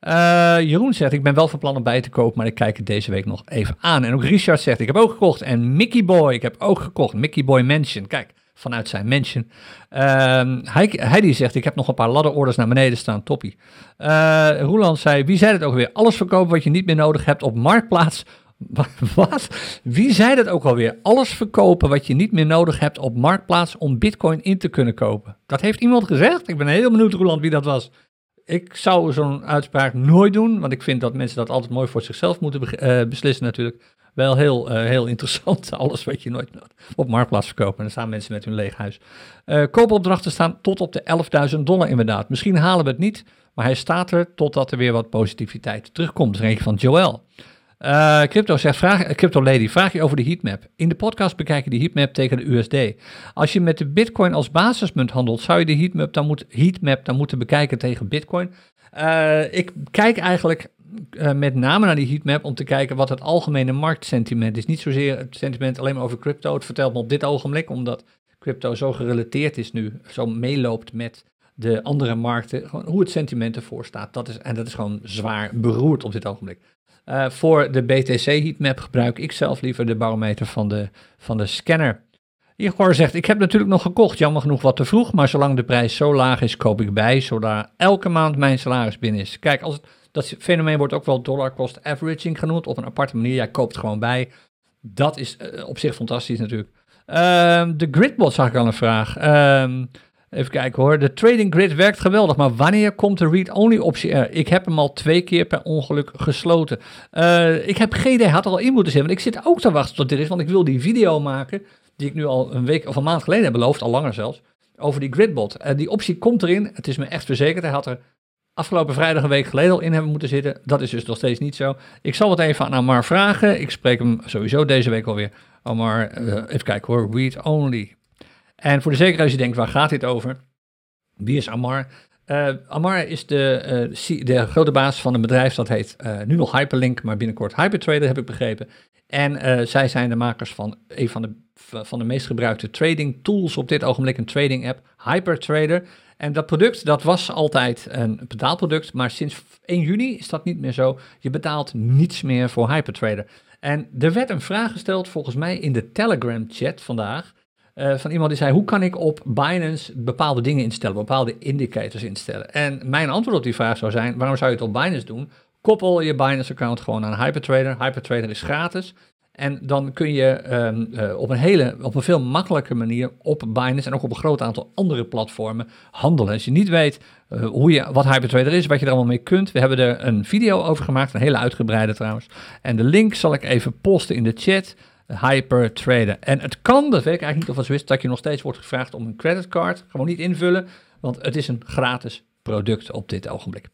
Uh, Jeroen zegt, ik ben wel van plan om bij te kopen, maar ik kijk het deze week nog even aan. En ook Richard zegt, ik heb ook gekocht. En Mickey Boy, ik heb ook gekocht. Mickey Boy Mansion, kijk, vanuit zijn mansion. Uh, Heidi zegt, ik heb nog een paar ladderorders naar beneden staan, toppie. Uh, Roeland zei, wie zei het ook weer? Alles verkopen wat je niet meer nodig hebt op Marktplaats. Wat? Wie zei dat ook alweer? Alles verkopen wat je niet meer nodig hebt op Marktplaats om bitcoin in te kunnen kopen. Dat heeft iemand gezegd? Ik ben heel benieuwd, Roeland, wie dat was ik zou zo'n uitspraak nooit doen, want ik vind dat mensen dat altijd mooi voor zichzelf moeten uh, beslissen natuurlijk. Wel heel, uh, heel interessant, alles wat je nooit op Marktplaats verkopen. En dan staan mensen met hun leeg huis. Uh, koopopdrachten staan tot op de 11.000 dollar inderdaad. Misschien halen we het niet, maar hij staat er totdat er weer wat positiviteit terugkomt. Dat is een van Joel. Uh, crypto zegt, vraag, Crypto Lady, vraag je over de heatmap. In de podcast bekijk je de heatmap tegen de USD. Als je met de bitcoin als basismunt handelt, zou je de heatmap dan, moet, heatmap dan moeten bekijken tegen bitcoin? Uh, ik kijk eigenlijk met name naar die heatmap om te kijken wat het algemene marktsentiment is. Niet zozeer het sentiment alleen maar over crypto. Het vertelt me op dit ogenblik, omdat crypto zo gerelateerd is nu, zo meeloopt met de andere markten, gewoon hoe het sentiment ervoor staat. Dat is, en dat is gewoon zwaar beroerd op dit ogenblik. Uh, voor de BTC heatmap gebruik ik zelf liever de barometer van de, van de scanner. Igor zegt, ik heb natuurlijk nog gekocht, jammer genoeg wat te vroeg, maar zolang de prijs zo laag is, koop ik bij, zodat elke maand mijn salaris binnen is. Kijk, als dat fenomeen wordt ook wel dollar cost averaging genoemd, op een aparte manier, jij koopt gewoon bij. Dat is uh, op zich fantastisch natuurlijk. Uh, de Gridbot zag ik al een vraag. Uh, Even kijken hoor. De trading grid werkt geweldig, maar wanneer komt de read-only optie er? Ik heb hem al twee keer per ongeluk gesloten. Uh, ik heb geen idee, had er al in moeten zetten, want ik zit ook te wachten tot dit is, want ik wil die video maken, die ik nu al een week of een maand geleden heb beloofd, al langer zelfs, over die gridbot. Uh, die optie komt erin, het is me echt verzekerd. Hij had er afgelopen vrijdag een week geleden al in hebben moeten zitten. Dat is dus nog steeds niet zo. Ik zal het even aan Amar vragen. Ik spreek hem sowieso deze week alweer. Amar, uh, even kijken hoor, read-only. En voor de zekerheid, als je denkt, waar gaat dit over? Wie is Amar? Uh, Amar is de, de, grote baas van een bedrijf dat heet nu nog Hyperlink, maar binnenkort Hypertrader heb ik begrepen. En zij zijn de makers van een van de, van de meest gebruikte trading tools op dit ogenblik, een trading app, Hypertrader. En dat product, dat was altijd een betaalproduct, maar sinds 1 juni is dat niet meer zo. Je betaalt niets meer voor Hypertrader. En er werd een vraag gesteld, volgens mij in de Telegram chat vandaag, uh, van iemand die zei: Hoe kan ik op Binance bepaalde dingen instellen, bepaalde indicators instellen? En mijn antwoord op die vraag zou zijn: Waarom zou je het op Binance doen? Koppel je Binance-account gewoon aan Hypertrader. Hypertrader is gratis. En dan kun je um, uh, op een hele, op een veel makkelijke manier op Binance en ook op een groot aantal andere platformen handelen. Als je niet weet uh, hoe je, wat Hypertrader is, wat je er allemaal mee kunt, we hebben er een video over gemaakt, een hele uitgebreide trouwens. En de link zal ik even posten in de chat. Hypertrader. En het kan, dat weet ik eigenlijk niet of het zo dat je nog steeds wordt gevraagd om een creditcard. Gewoon niet invullen, want het is een gratis product op dit ogenblik.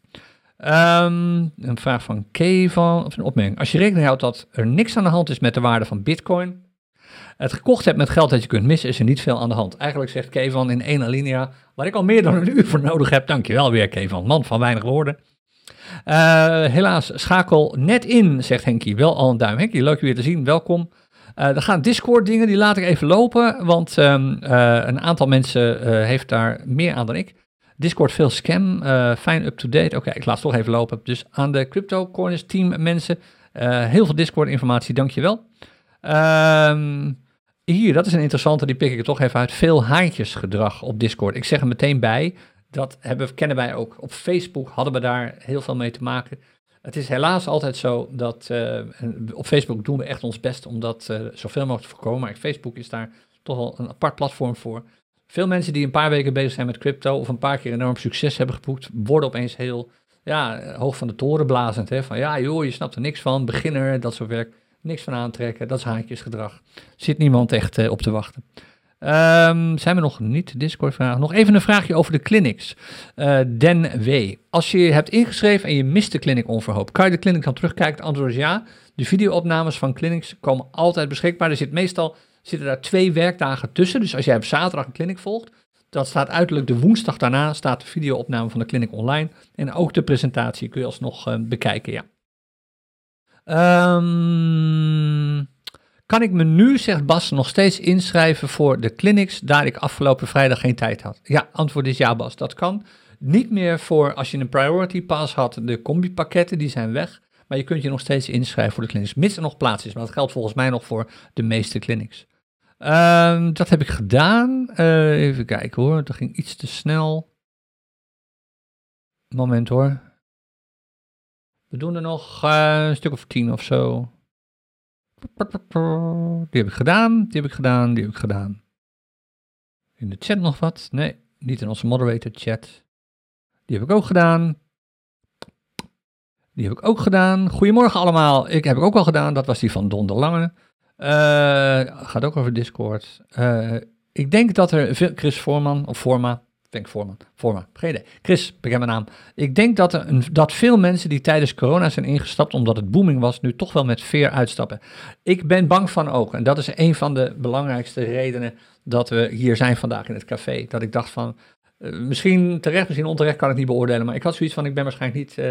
Um, een vraag van Kevan, of een opmerking. Als je rekening houdt dat er niks aan de hand is met de waarde van bitcoin, het gekocht hebt met geld dat je kunt missen, is er niet veel aan de hand. Eigenlijk zegt Kevan in één alinea, waar ik al meer dan een uur voor nodig heb. Dankjewel weer Kevan, man van weinig woorden. Uh, helaas, schakel net in, zegt Henkie. Wel al een duim. Henkie, leuk je weer te zien, welkom. Uh, er gaan Discord dingen, die laat ik even lopen, want um, een aantal mensen heeft daar meer aan dan ik. Discord veel scam, fijn up-to-date. Oké, ik laat het toch even lopen. Dus aan de Crypto Corners team mensen, heel veel Discord informatie, dankjewel. Um, hier, dat is een interessante, die pik ik er toch even uit. Veel haantjesgedrag op Discord. Ik zeg er meteen bij, dat hebben, kennen wij ook. Op Facebook hadden we daar heel veel mee te maken. Het is helaas altijd zo dat uh, op Facebook doen we echt ons best om dat zoveel mogelijk te voorkomen. Maar Facebook is daar toch wel een apart platform voor. Veel mensen die een paar weken bezig zijn met crypto of een paar keer enorm succes hebben geboekt, worden opeens heel ja, hoog van de toren blazend. Hè? Van ja, joh, je snapt er niks van, beginner, dat soort werk. Niks van aantrekken, dat is haakjesgedrag. Zit niemand echt uh, op te wachten. Um, zijn we nog niet? Discord-vragen. Nog even een vraagje over de clinics. Uh, Den W. Als je hebt ingeschreven en je mist de clinic onverhoopt, kan je de clinic dan terugkijken? Het antwoord is ja. De videoopnames van clinics komen altijd beschikbaar. Er zit meestal zitten daar twee werkdagen tussen. Dus als jij op zaterdag een clinic volgt, dat staat uiterlijk de woensdag daarna staat de videoopname van de clinic online. En ook de presentatie kun je alsnog uh, bekijken, ja. Um, kan ik me nu, zegt Bas, nog steeds inschrijven voor de clinics, daar ik afgelopen vrijdag geen tijd had? Ja, antwoord is ja, Bas, dat kan. Niet meer voor als je een priority pass had, de combi-pakketten, die zijn weg. Maar je kunt je nog steeds inschrijven voor de clinics, mits er nog plaats is. Maar dat geldt volgens mij nog voor de meeste clinics. Um, dat heb ik gedaan. Uh, even kijken hoor, dat ging iets te snel. Moment hoor. We doen er nog uh, een stuk of tien of zo. Die heb ik gedaan, die heb ik gedaan, die heb ik gedaan. In de chat nog wat? Nee, niet in onze moderator chat. Die heb ik ook gedaan. Die heb ik ook gedaan. Goedemorgen allemaal. Ik heb ik ook al gedaan. Dat was die van Don de Lange. Uh, gaat ook over Discord. Uh, ik denk dat er Chris Voorman of Forma Denk Voorman. Geen idee. Chris, bekende naam. Ik denk dat, er dat veel mensen die tijdens corona zijn ingestapt omdat het booming was, nu toch wel met veer uitstappen. Ik ben bang van ook. En dat is een van de belangrijkste redenen dat we hier zijn vandaag in het café. Dat ik dacht van, uh, misschien terecht, misschien onterecht kan ik niet beoordelen. Maar ik had zoiets van, ik ben waarschijnlijk niet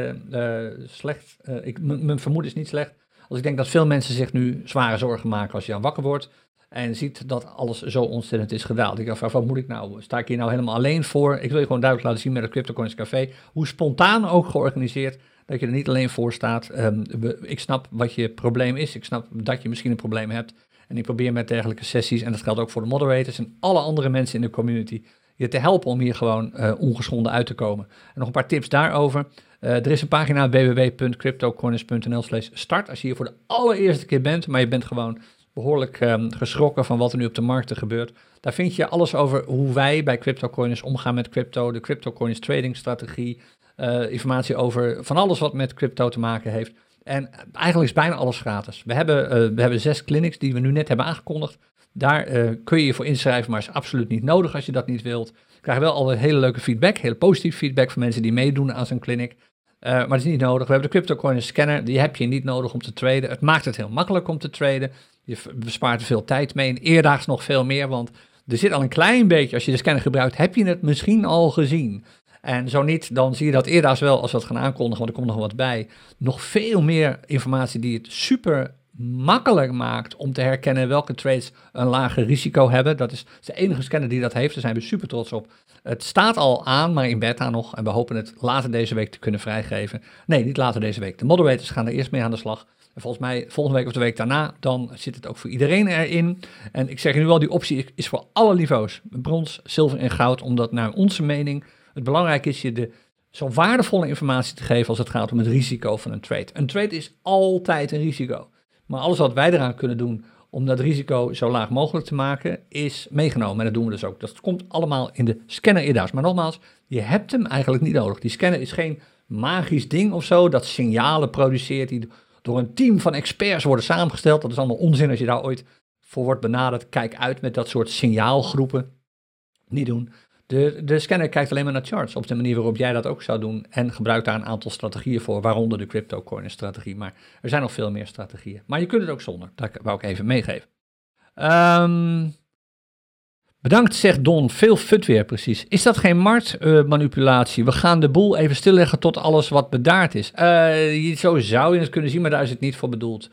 slecht. ik, mijn vermoeden is niet slecht. Als ik denk dat veel mensen zich nu zware zorgen maken als je dan wakker wordt. En ziet dat alles zo ontzettend is gedaald. Ik dacht, wat moet ik nou? Sta ik hier nou helemaal alleen voor? Ik wil je gewoon duidelijk laten zien met het CryptoCoins Café. Hoe spontaan ook georganiseerd. Dat je er niet alleen voor staat. Um, ik snap wat je probleem is. Ik snap dat je misschien een probleem hebt. En ik probeer met dergelijke sessies, en dat geldt ook voor de moderators en alle andere mensen in de community, je te helpen om hier gewoon uh, ongeschonden uit te komen. En nog een paar tips daarover. Uh, er is een pagina www.cryptocorners.nl slash start. Als je hier voor de allereerste keer bent, maar je bent gewoon behoorlijk um, geschrokken van wat er nu op de markten gebeurt. Daar vind je alles over hoe wij bij CryptoCoins omgaan met crypto, de CryptoCoins trading strategie, uh, informatie over van alles wat met crypto te maken heeft. En eigenlijk is bijna alles gratis. We hebben, uh, we hebben zes clinics die we nu net hebben aangekondigd. Daar uh, kun je je voor inschrijven, maar is absoluut niet nodig als je dat niet wilt. We krijgen wel altijd hele leuke feedback, hele positieve feedback van mensen die meedoen aan zo'n clinic. Uh, maar dat is niet nodig. We hebben de CryptoCoin scanner, die heb je niet nodig om te traden. Het maakt het heel makkelijk om te traden. Je bespaart er veel tijd mee. En eerdaags nog veel meer, want er zit al een klein beetje, als je de scanner gebruikt, heb je het misschien al gezien. En zo niet, dan zie je dat eerdaags wel, als we het gaan aankondigen, want er komt nog wat bij, nog veel meer informatie die het super makkelijk maakt om te herkennen welke trades een lager risico hebben. Dat is de enige scanner die dat heeft, daar zijn we super trots op. Het staat al aan, maar in beta nog. En we hopen het later deze week te kunnen vrijgeven. Nee, niet later deze week. De moderators gaan er eerst mee aan de slag. En volgens mij volgende week of de week daarna, dan zit het ook voor iedereen erin. En ik zeg nu al, die optie is voor alle niveaus. Brons, zilver en goud, omdat naar onze mening het belangrijk is je de zo waardevolle informatie te geven als het gaat om het risico van een trade. Een trade is altijd een risico. Maar alles wat wij eraan kunnen doen om dat risico zo laag mogelijk te maken, is meegenomen. En dat doen we dus ook. Dat komt allemaal in de scanner inderdaad. Maar nogmaals, je hebt hem eigenlijk niet nodig. Die scanner is geen magisch ding of zo dat signalen produceert die door een team van experts worden samengesteld. Dat is allemaal onzin als je daar ooit voor wordt benaderd. Kijk uit met dat soort signaalgroepen. Niet doen. De, scanner kijkt alleen maar naar charts op de manier waarop jij dat ook zou doen. En gebruikt daar een aantal strategieën voor, waaronder de cryptocurrency strategie. Maar er zijn nog veel meer strategieën. Maar je kunt het ook zonder. Dat wou ik even meegeven. Um, Bedankt, zegt Don. Veel fut weer, precies. Is dat geen marktmanipulatie? Uh, we gaan de boel even stilleggen tot alles wat bedaard is. Uh, zo zou je het kunnen zien, maar daar is het niet voor bedoeld.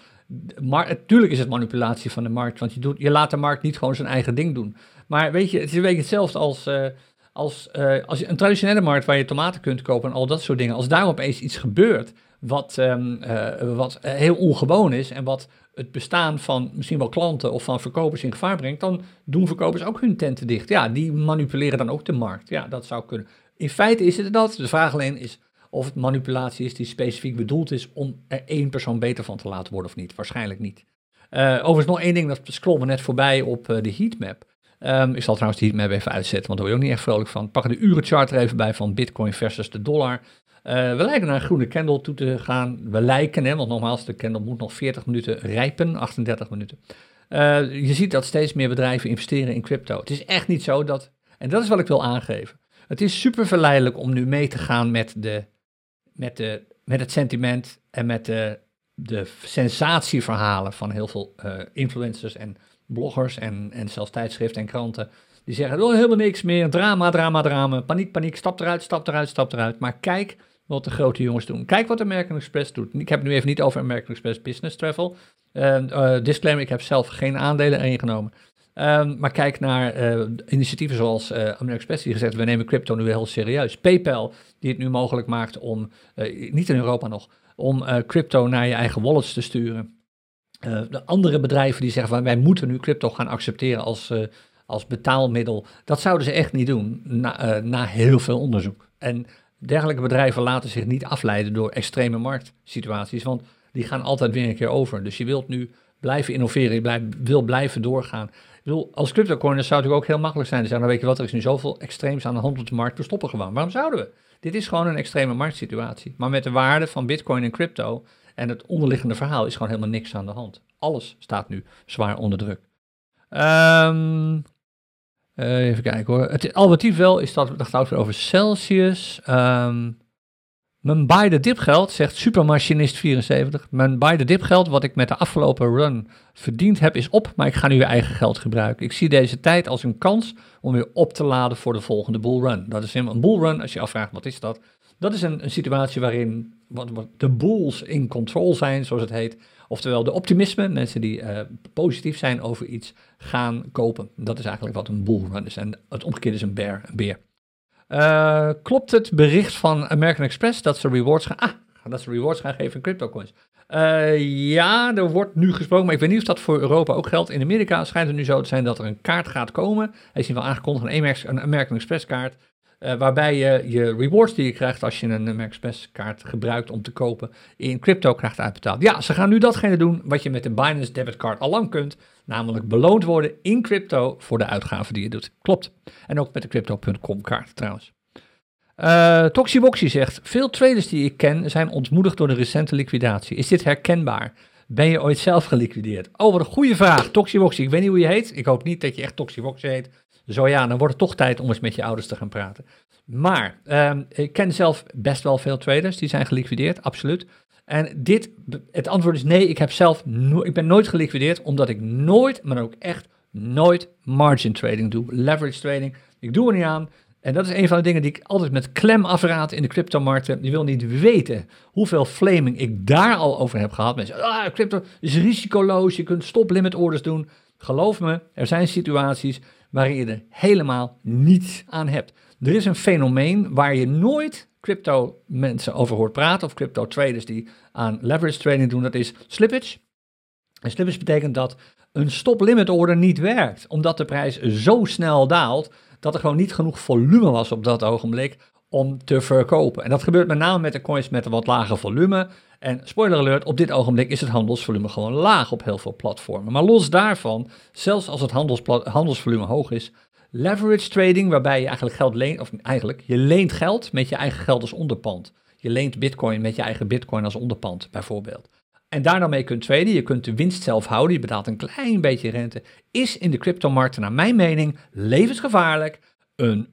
Maar natuurlijk is het manipulatie van de markt, want je, doet, je laat de markt niet gewoon zijn eigen ding doen. Maar weet je, het is een beetje hetzelfde als, uh, als, uh, als een traditionele markt waar je tomaten kunt kopen en al dat soort dingen. Als daar opeens iets gebeurt wat, um, uh, wat heel ongewoon is en wat het bestaan van misschien wel klanten of van verkopers in gevaar brengt, dan doen verkopers ook hun tenten dicht. Ja, die manipuleren dan ook de markt. Ja, dat zou kunnen. In feite is het dat. De vraag alleen is of het manipulatie is die specifiek bedoeld is om er één persoon beter van te laten worden of niet. Waarschijnlijk niet. Uh, overigens nog één ding, dat scrollen we net voorbij op uh, de heatmap. Um, ik zal trouwens de heatmap even uitzetten, want daar word je ook niet echt vrolijk van. Pakken de urenchart er even bij van Bitcoin versus de dollar. Uh, we lijken naar een groene candle toe te gaan. We lijken, hè, want nogmaals, de candle moet nog 40 minuten rijpen, 38 minuten. je ziet dat steeds meer bedrijven investeren in crypto. Het is echt niet zo dat, en dat is wat ik wil aangeven. Het is super verleidelijk om nu mee te gaan met, de, met, de, met het sentiment en met de, de sensatieverhalen van heel veel uh, influencers en bloggers en, en zelfs tijdschriften en kranten. Die zeggen, oh, helemaal niks meer, drama, drama, drama, paniek, paniek, stap eruit, stap eruit, stap eruit. Maar kijk wat de grote jongens doen. Kijk wat American Express doet. Ik heb het nu even niet over American Express Business Travel. Uh, uh, disclaimer, ik heb zelf geen aandelen ingenomen. Um, maar kijk naar uh, initiatieven zoals uh, Express die gezegd, we nemen crypto nu heel serieus. PayPal, die het nu mogelijk maakt om, uh, niet in Europa nog, om crypto naar je eigen wallets te sturen. de andere bedrijven die zeggen, van, wij moeten nu crypto gaan accepteren als, als betaalmiddel. Dat zouden ze echt niet doen, na, na heel veel onderzoek. En dergelijke bedrijven laten zich niet afleiden door extreme marktsituaties, want die gaan altijd weer een keer over. Dus je wilt nu blijven innoveren, je blijf, wil blijven doorgaan bedoel, als cryptocoiners zou het ook heel makkelijk zijn te zeggen, nou weet je wat, er is nu zoveel extreems aan de hand op de markt, we stoppen gewoon. Waarom zouden we? Dit is gewoon een extreme marktsituatie. Maar met de waarde van bitcoin en crypto en het onderliggende verhaal is gewoon helemaal niks aan de hand. Alles staat nu zwaar onder druk. Um, even kijken hoor. Het alternatief wel is dat, dat gaat over Celsius. Um, mijn buy the dip geld, zegt Supermachinist74, mijn buy the dip geld wat ik met de afgelopen run verdiend heb is op, maar ik ga nu weer eigen geld gebruiken. Ik zie deze tijd als een kans om weer op te laden voor de volgende bull run. Dat is een bull run, als je afvraagt wat is dat, dat is een, een situatie waarin de bulls in control zijn, zoals het heet. Oftewel de optimisme, mensen die uh, positief zijn over iets, gaan kopen. Dat is eigenlijk wat een bull run is. En het omgekeerde is een bear, een beer. Uh, klopt het bericht van American Express dat ze rewards gaan, ah, dat ze rewards gaan geven in cryptocoins? Uh, ja, er wordt nu gesproken, maar ik weet niet of dat voor Europa ook geldt. In Amerika schijnt het nu zo te zijn dat er een kaart gaat komen. Hij is in wel aangekondigd, een American Express kaart. Uh, waarbij je je rewards die je krijgt als je een American Express kaart gebruikt om te kopen, in crypto krijgt uitbetaald. Ja, ze gaan nu datgene doen wat je met de Binance debitcard al lang kunt. Namelijk beloond worden in crypto voor de uitgaven die je doet. Klopt. En ook met de crypto.com kaart trouwens. Uh, zegt, veel traders die ik ken zijn ontmoedigd door de recente liquidatie. Is dit herkenbaar? Ben je ooit zelf geliquideerd? Oh, wat een goede vraag. Toxiboxy, ik weet niet hoe je heet. Ik hoop niet dat je echt Toxiboxy heet. Zo ja, dan wordt het toch tijd om eens met je ouders te gaan praten. Maar um, ik ken zelf best wel veel traders die zijn geliquideerd, absoluut. En dit, het antwoord is nee, ik heb zelf ik ben nooit geliquideerd, omdat ik nooit, maar ook echt nooit margin trading doe. Leverage trading, ik doe er niet aan. En dat is een van de dingen die ik altijd met klem afraad in de cryptomarkten. Je wil niet weten hoeveel flaming ik daar al over heb gehad. Mensen ah, crypto is risicoloos, je kunt stop-limit orders doen. Geloof me, er zijn situaties waarin je er helemaal niets aan hebt. Er is een fenomeen waar je nooit crypto mensen over hoort praten, of crypto traders die aan leverage trading doen, dat is slippage. En slippage betekent dat een stop-limit order niet werkt, omdat de prijs zo snel daalt dat er gewoon niet genoeg volume was op dat ogenblik om te verkopen. En dat gebeurt met name met de coins met een wat lager volume. En spoiler alert, op dit ogenblik is het handelsvolume gewoon laag op heel veel platformen. Maar los daarvan, zelfs als het handelsvolume hoog is, Leverage trading, waarbij je eigenlijk geld leent, of eigenlijk, je leent geld met je eigen geld als onderpand. Je leent bitcoin met je eigen bitcoin als onderpand, bijvoorbeeld. En daar dan mee kunt traden, je kunt de winst zelf houden, je betaalt een klein beetje rente, is in de cryptomarkten naar mijn mening levensgevaarlijk. Een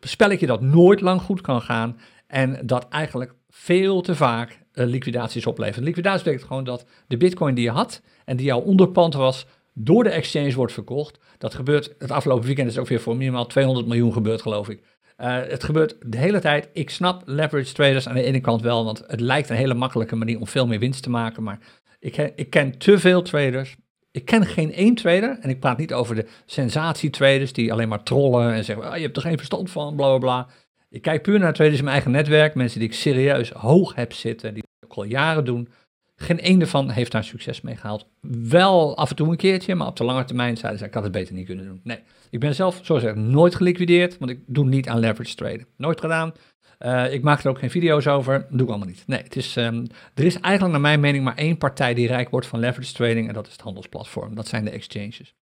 spelletje dat nooit lang goed kan gaan en dat eigenlijk veel te vaak uh, liquidaties oplevert. Liquidatie betekent gewoon dat de bitcoin die je had en die jouw onderpand was, door de exchange wordt verkocht. Dat gebeurt, het afgelopen weekend is ook weer voor minimaal 200 miljoen gebeurd, geloof ik. Uh, het gebeurt de hele tijd. Ik snap leverage traders aan de ene kant wel, want het lijkt een hele makkelijke manier om veel meer winst te maken. Maar Ik ik ken te veel traders. Ik ken geen één trader. En ik praat niet over de sensatietraders die alleen maar trollen en zeggen: oh, je hebt er geen verstand van, bla bla bla. Ik kijk puur naar traders in mijn eigen netwerk. Mensen die ik serieus hoog heb zitten, die ook al jaren doen. Geen één ervan heeft daar succes mee gehaald. Wel af en toe een keertje, maar op de lange termijn zeiden ze: ik had het beter niet kunnen doen. Nee, ik ben zelf, zoals ik nooit geliquideerd, want ik doe niet aan leverage traden. Nooit gedaan. Uh, ik maak er ook geen video's over. doe ik allemaal niet. Nee, het is, um, er is eigenlijk naar mijn mening maar één partij die rijk wordt van leverage trading. En dat is het handelsplatform. Dat zijn de exchanges.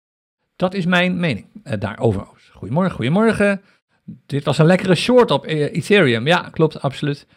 Dat is mijn mening uh, daarover. Goedemorgen, goedemorgen. Dit was een lekkere short op uh, Ethereum. Ja, klopt, absoluut.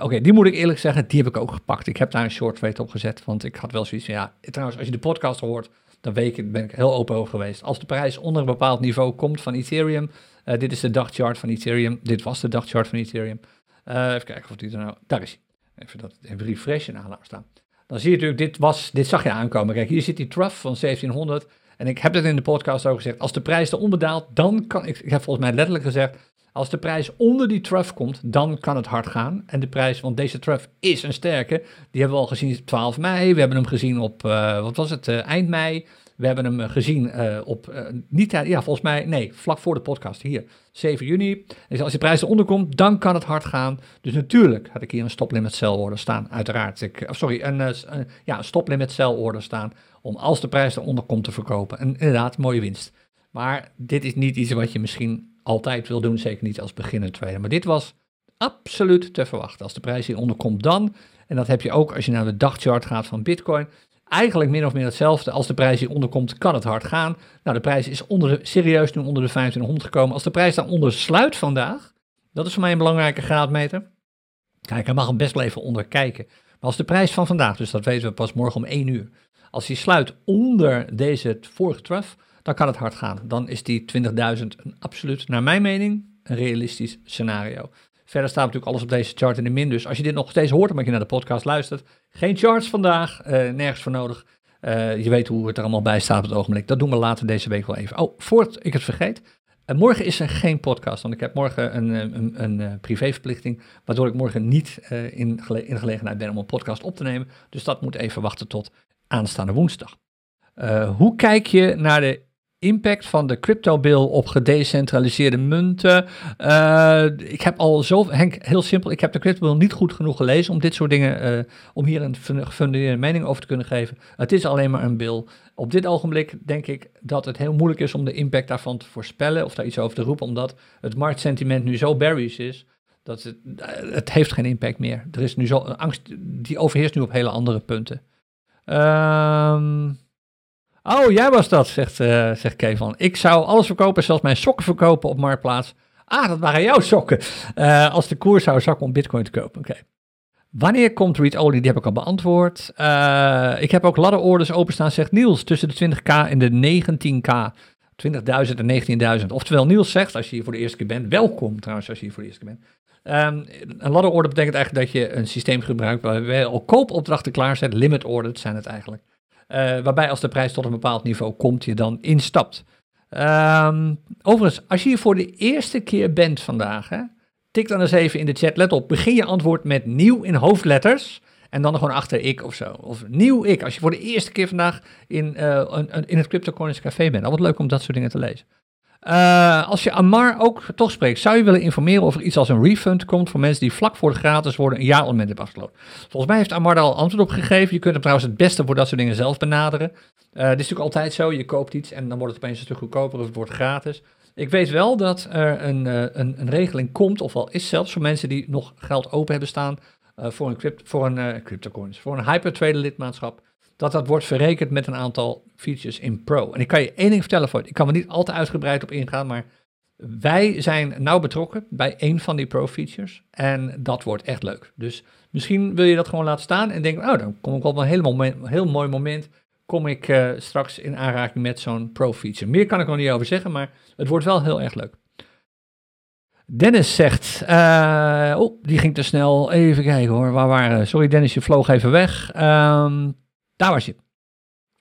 Oké, die moet ik eerlijk zeggen, die heb ik ook gepakt. Ik heb daar een short trade op gezet, want ik had wel zoiets van, ja, trouwens, als je de podcast hoort, dan weet ik, ben ik heel open over geweest. Als de prijs onder een bepaald niveau komt van Ethereum, uh, dit is de dagchart van Ethereum. Dit was de dagchart van Ethereum. Even kijken of die er nou... Daar is hij. Even dat even refreshen aan laten staan. Dan zie je natuurlijk, dit, was, dit zag je aankomen. Kijk, hier zit die trough van 1700. En ik heb het in de podcast ook gezegd. Als de prijs eronder daalt, dan kan... Ik, ik heb volgens mij letterlijk gezegd... Als de prijs onder die trough komt, dan kan het hard gaan. En de prijs, want deze trough is een sterke. Die hebben we al gezien op 12 mei. We hebben hem gezien op, uh, wat was het, uh, eind mei. We hebben hem eh, gezien uh, op, uh, niet, ja, volgens mij, nee, vlak voor de podcast, hier, 7 juni. Dus als de prijs eronder komt, dan kan het hard gaan. Dus natuurlijk had ik hier een stoplimit order staan, uiteraard. Ik, sorry, een, een, ja, een order staan, om als de prijs eronder komt te verkopen. En inderdaad, mooie winst. Maar dit is niet iets wat je misschien altijd wil doen, zeker niet als beginner trader. Maar dit was absoluut te verwachten. Als de prijs hieronder komt dan, en dat heb je ook als je naar de dagchart gaat van Bitcoin, eigenlijk min of meer hetzelfde. Als de prijs hieronder komt, kan het hard gaan. Nou, de prijs is onder de, serieus nu onder de 2500 gekomen. Als de prijs daaronder sluit vandaag, dat is voor mij een belangrijke graadmeter. Kijk, hij mag hem best wel even onder kijken. Maar als de prijs van vandaag, dus dat weten we pas morgen om 1 uur, als die sluit onder deze vorige trough, dan kan het hard gaan. Dan is die 20.000 een absoluut, naar mijn mening, een realistisch scenario. Verder staat natuurlijk alles op deze chart in de min. Dus als je dit nog steeds hoort, omdat je naar de podcast luistert, geen charts vandaag, uh, nergens voor nodig. Uh, je weet hoe het er allemaal bij staat op het ogenblik. Dat doen we later deze week wel even. Oh, voordat ik het vergeet. Uh, morgen is er geen podcast, want ik heb morgen een, een, een privéverplichting, waardoor ik morgen niet in, in gelegenheid ben om een podcast op te nemen. Dus dat moet even wachten tot aanstaande woensdag. hoe kijk je naar de impact van de crypto-bill op gedecentraliseerde munten. Uh, ik heb al zo, Henk, heel simpel, ik heb de crypto-bill niet goed genoeg gelezen om dit soort dingen, uh, om hier een gefundeerde mening over te kunnen geven. Het is alleen maar een bill. Op dit ogenblik denk ik dat het heel moeilijk is om de impact daarvan te voorspellen of daar iets over te roepen, omdat het marktsentiment nu zo bearish is. Dat het, het heeft geen impact meer. Er is nu zo een angst, die overheerst nu op hele andere punten. Ehm Oh, jij was dat, zegt, uh, zegt Kevin. Ik zou alles verkopen, zelfs mijn sokken verkopen op Marktplaats. Ah, dat waren jouw sokken. Uh, als de koers zou zakken om bitcoin te kopen. Oké. Wanneer komt read-only? Die heb ik al beantwoord. Uh, ik heb ook ladderorders openstaan, zegt Niels. Tussen de 20k en de 19k. 20.000 en 19.000. Oftewel, Niels zegt, als je hier voor de eerste keer bent, welkom trouwens als je hier voor de eerste keer bent. Um, een ladderorder betekent eigenlijk dat je een systeem gebruikt waarbij je al koopopdrachten klaarzet. Limit orders zijn het eigenlijk. Uh, waarbij als de prijs tot een bepaald niveau komt, je dan instapt. Um, overigens, als je hier voor de eerste keer bent vandaag, hè, tik dan eens even in de chat. Let op, begin je antwoord met nieuw in hoofdletters. En dan gewoon achter ik of zo. Of nieuw ik. Als je voor de eerste keer vandaag in, uh, in het CryptoCoins Café bent. Altijd leuk om dat soort dingen te lezen. Uh, als je Amar ook toch spreekt, zou je willen informeren of er iets als een refund komt voor mensen die vlak voor de gratis worden een jaarabonnement hebben afgesloten. Volgens mij heeft Amar daar al antwoord op gegeven. Je kunt hem trouwens het beste voor dat soort dingen zelf benaderen. Uh, dit is natuurlijk altijd zo, je koopt iets en dan wordt het opeens een stuk goedkoper of het wordt gratis. Ik weet wel dat er een, uh, een, een, regeling komt, of al is zelfs voor mensen die nog geld open hebben staan voor een, crypt, voor een cryptocoins, voor een hypertrader lidmaatschap dat dat wordt verrekend met een aantal features in Pro. En ik kan je één ding vertellen, voor, ik kan er niet al te uitgebreid op ingaan, maar wij zijn nauw betrokken bij één van die Pro-features en dat wordt echt leuk. Dus misschien wil je dat gewoon laten staan en denken, oh, dan kom ik op een heel, heel mooi moment, kom ik uh, straks in aanraking met zo'n Pro-feature. Meer kan ik nog niet over zeggen, maar het wordt wel heel erg leuk. Dennis zegt, uh, oh, die ging te snel. Even kijken hoor, waar waren Sorry Dennis, je vloog even weg. Um, daar was je.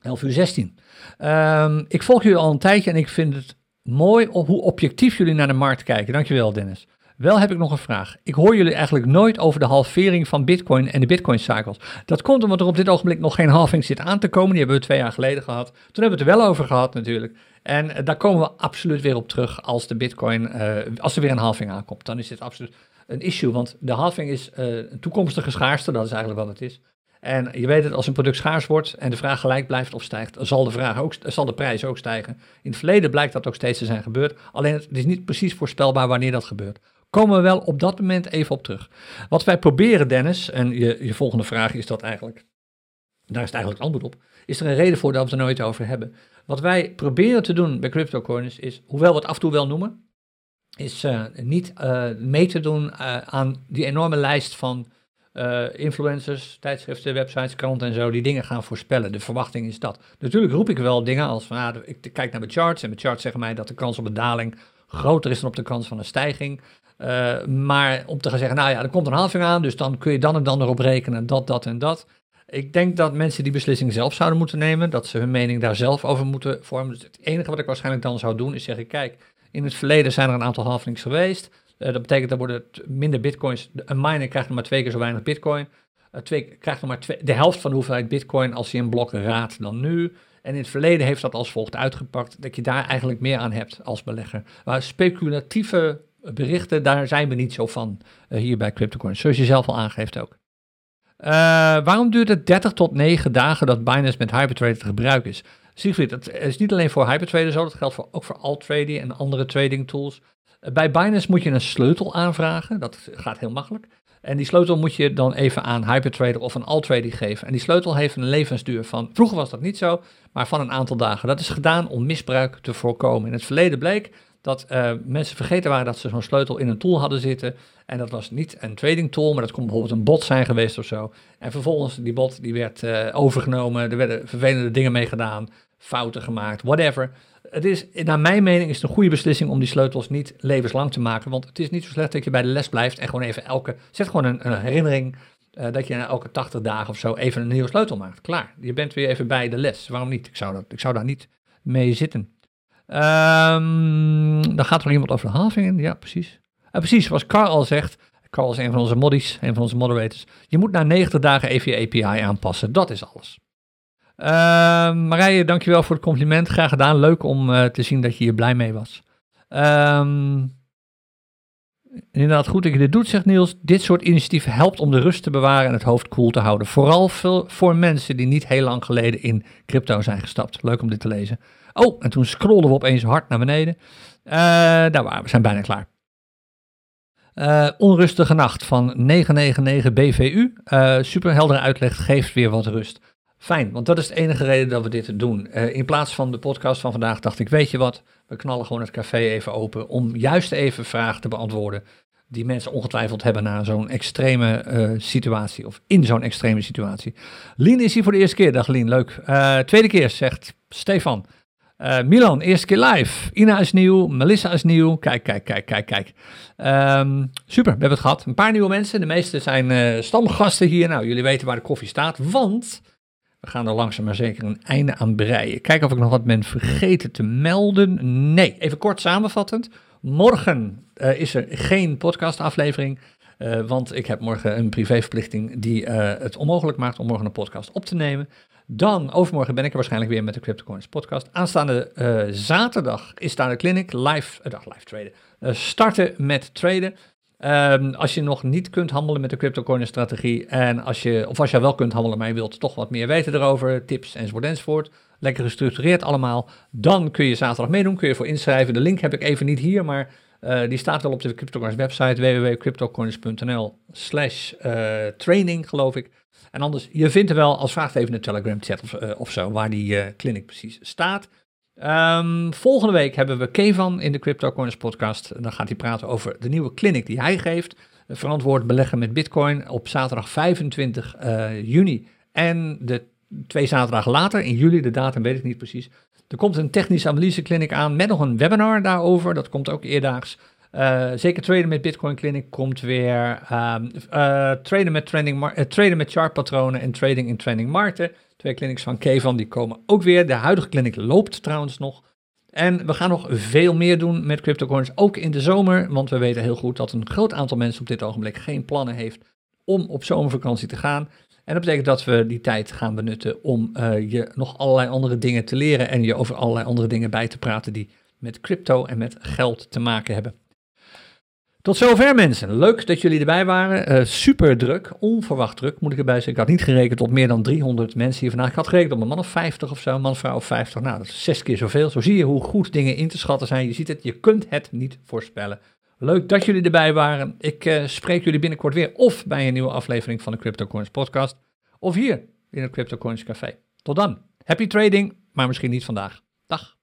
11 uur 16. Um, ik volg jullie al een tijdje en ik vind het mooi hoe objectief jullie naar de markt kijken. Dankjewel, Dennis. Wel heb ik nog een vraag. Ik hoor jullie eigenlijk nooit over de halvering van Bitcoin en de Bitcoin-cycles. Dat komt omdat er op dit ogenblik nog geen halving zit aan te komen. Die hebben we twee jaar geleden gehad. Toen hebben we het er wel over gehad natuurlijk. En eh, daar komen we absoluut weer op terug als de Bitcoin, uh, als er weer een halving aankomt. Dan is dit absoluut een issue, want de halving is een toekomstige schaarste. Dat is eigenlijk wat het is. En je weet het, als een product schaars wordt en de vraag gelijk blijft of stijgt, zal de, vraag ook, zal de prijs ook stijgen. In het verleden blijkt dat ook steeds te zijn gebeurd. Alleen het is niet precies voorspelbaar wanneer dat gebeurt. Komen we wel op dat moment even op terug. Wat wij proberen, Dennis, en je, je volgende vraag is dat eigenlijk, daar is het eigenlijk het antwoord op, is er een reden voor dat we het er nooit over hebben. Wat wij proberen te doen bij CryptoCoins is, hoewel we het af en toe wel noemen, is uh, niet uh, mee te doen uh, aan die enorme lijst van influencers, tijdschriften, websites, kranten en zo, die dingen gaan voorspellen. De verwachting is dat. Natuurlijk roep ik wel dingen als ah, ik kijk naar mijn charts en mijn charts zeggen mij dat de kans op een daling groter is dan op de kans van een stijging. Uh, maar om te gaan zeggen, nou ja, er komt een halving aan, dus dan kun je dan en dan erop rekenen, dat, dat en dat. Ik denk dat mensen die beslissing zelf zouden moeten nemen, dat ze hun mening daar zelf over moeten vormen. Dus het enige wat ik waarschijnlijk dan zou doen, is zeggen, kijk, in het verleden zijn er een aantal halvings geweest. Uh, dat betekent dat worden minder bitcoins. Een miner krijgt nog maar twee keer zo weinig bitcoin. Uh, twee, krijgt nog maar twee, de helft van de hoeveelheid bitcoin als hij een blok raadt dan nu. En in het verleden heeft dat als volgt uitgepakt, dat je daar eigenlijk meer aan hebt als belegger. Maar speculatieve berichten, daar zijn we niet zo van uh, hier bij CryptoCoins, zoals je zelf al aangeeft ook. Waarom duurt het 30 tot 9 dagen dat Binance met Hypertrader te gebruiken is? Siegfried, dat is niet alleen voor Hypertrader zo, dat geldt voor, ook voor Alt-trading en andere trading tools. Bij Binance moet je een sleutel aanvragen, dat gaat heel makkelijk. En die sleutel moet je dan even aan Hypertrader of een Alt-trading geven. En die sleutel heeft een levensduur van, vroeger was dat niet zo, maar van een aantal dagen. Dat is gedaan om misbruik te voorkomen. In het verleden bleek dat uh, mensen vergeten waren dat ze zo'n sleutel in een tool hadden zitten. En dat was niet een trading tool, maar dat kon bijvoorbeeld een bot zijn geweest of zo. En vervolgens, die bot die werd uh, overgenomen, er werden vervelende dingen mee gedaan, fouten gemaakt, whatever. Het is, naar mijn mening is het een goede beslissing om die sleutels niet levenslang te maken. Want het is niet zo slecht dat je bij de les blijft en gewoon even elke, zet gewoon een, herinnering uh, dat je na elke 80 dagen of zo even een nieuwe sleutel maakt. Klaar, je bent weer even bij de les. Waarom niet? Ik zou, dat, ik zou daar niet mee zitten. Um, dan gaat er iemand over de halvingen. Ja, precies. Uh, precies, zoals Carl zegt. Carl is een van onze moddies, een van onze moderators. Je moet na 90 dagen even je API aanpassen. Dat is alles. Uh, Marije, dankjewel voor het compliment. Graag gedaan. Leuk om uh, te zien dat je hier blij mee was. Um, inderdaad, goed dat je dit doet, zegt Niels. Dit soort initiatieven helpt om de rust te bewaren en het hoofd koel te houden. Vooral voor mensen die niet heel lang geleden in crypto zijn gestapt. Leuk om dit te lezen. Oh, en toen scrolden we opeens hard naar beneden. Uh, daar waren we, zijn bijna klaar. Uh, onrustige nacht van 999 BVU. Uh, superheldere uitleg geeft weer wat rust. Fijn, want dat is de enige reden dat we dit doen. Uh, in plaats van de podcast van vandaag dacht ik, weet je wat, we knallen gewoon het café even open om juist even vragen te beantwoorden die mensen ongetwijfeld hebben na zo'n extreme uh, situatie of in zo'n extreme situatie. Lien is hier voor de eerste keer. Dag Lien, leuk. Uh, tweede keer zegt Stefan. Milan, eerste keer live. Ina is nieuw, Melissa is nieuw. Kijk, kijk, kijk, kijk, kijk. Um, super, we hebben het gehad. Een paar nieuwe mensen. De meeste zijn stamgasten hier. Nou, jullie weten waar de koffie staat, want we gaan er langzaam maar zeker een einde aan breien. Kijk of ik nog wat ben vergeten te melden. Nee, even kort samenvattend. Morgen uh, is er geen podcastaflevering. Uh, want ik heb morgen een privéverplichting die uh, het onmogelijk maakt om morgen een podcast op te nemen. Dan, overmorgen ben ik er waarschijnlijk weer met de CryptoCoins podcast. Aanstaande zaterdag is daar de clinic live, dag live traden. starten met traden. Um, als je nog niet kunt handelen met de CryptoCoin strategie en als je, of als je wel kunt handelen, maar je wilt toch wat meer weten erover, tips enzovoort enzovoort, lekker gestructureerd allemaal, dan kun je zaterdag meedoen, kun je voor inschrijven. De link heb ik even niet hier, maar uh, die staat wel op de CryptoCoins website www.cryptocoins.nl slash uh, training, geloof ik. En anders, je vindt er wel, als vraagt even een Telegram chat of, uh, of zo, waar die clinic precies staat. Um, volgende week hebben we Kevan in de CryptoCoins podcast. Dan gaat hij praten over de nieuwe clinic die hij geeft. Verantwoord beleggen met bitcoin op zaterdag 25 juni en de twee zaterdagen later, in juli, de datum weet ik niet precies. Er komt een technische analyse clinic aan met nog een webinar daarover. Dat komt ook eerdaags. Uh, zeker traden met Bitcoin Clinic komt weer. Um, met trending, traden met chartpatronen en trading in trending markten. Twee clinics van Kevan die komen ook weer. De huidige clinic loopt trouwens nog. En we gaan nog veel meer doen met CryptoCoins, ook in de zomer, want we weten heel goed dat een groot aantal mensen op dit ogenblik geen plannen heeft om op zomervakantie te gaan. En dat betekent dat we die tijd gaan benutten om uh, je nog allerlei andere dingen te leren en je over allerlei andere dingen bij te praten die met crypto en met geld te maken hebben. Tot zover mensen. Leuk dat jullie erbij waren. Uh, super druk, onverwacht druk moet ik erbij zeggen. Ik had niet gerekend op meer dan 300 mensen hier vandaag. Ik had gerekend op een man of 50 of zo, een man, vrouw of 50. Nou, dat is zes keer zoveel. Zo zie je hoe goed dingen in te schatten zijn. Je ziet het, je kunt het niet voorspellen. Leuk dat jullie erbij waren. Ik uh, spreek jullie binnenkort weer of bij een nieuwe aflevering van de CryptoCoins podcast of hier in het CryptoCoins Café. Tot dan. Happy trading, maar misschien niet vandaag. Dag.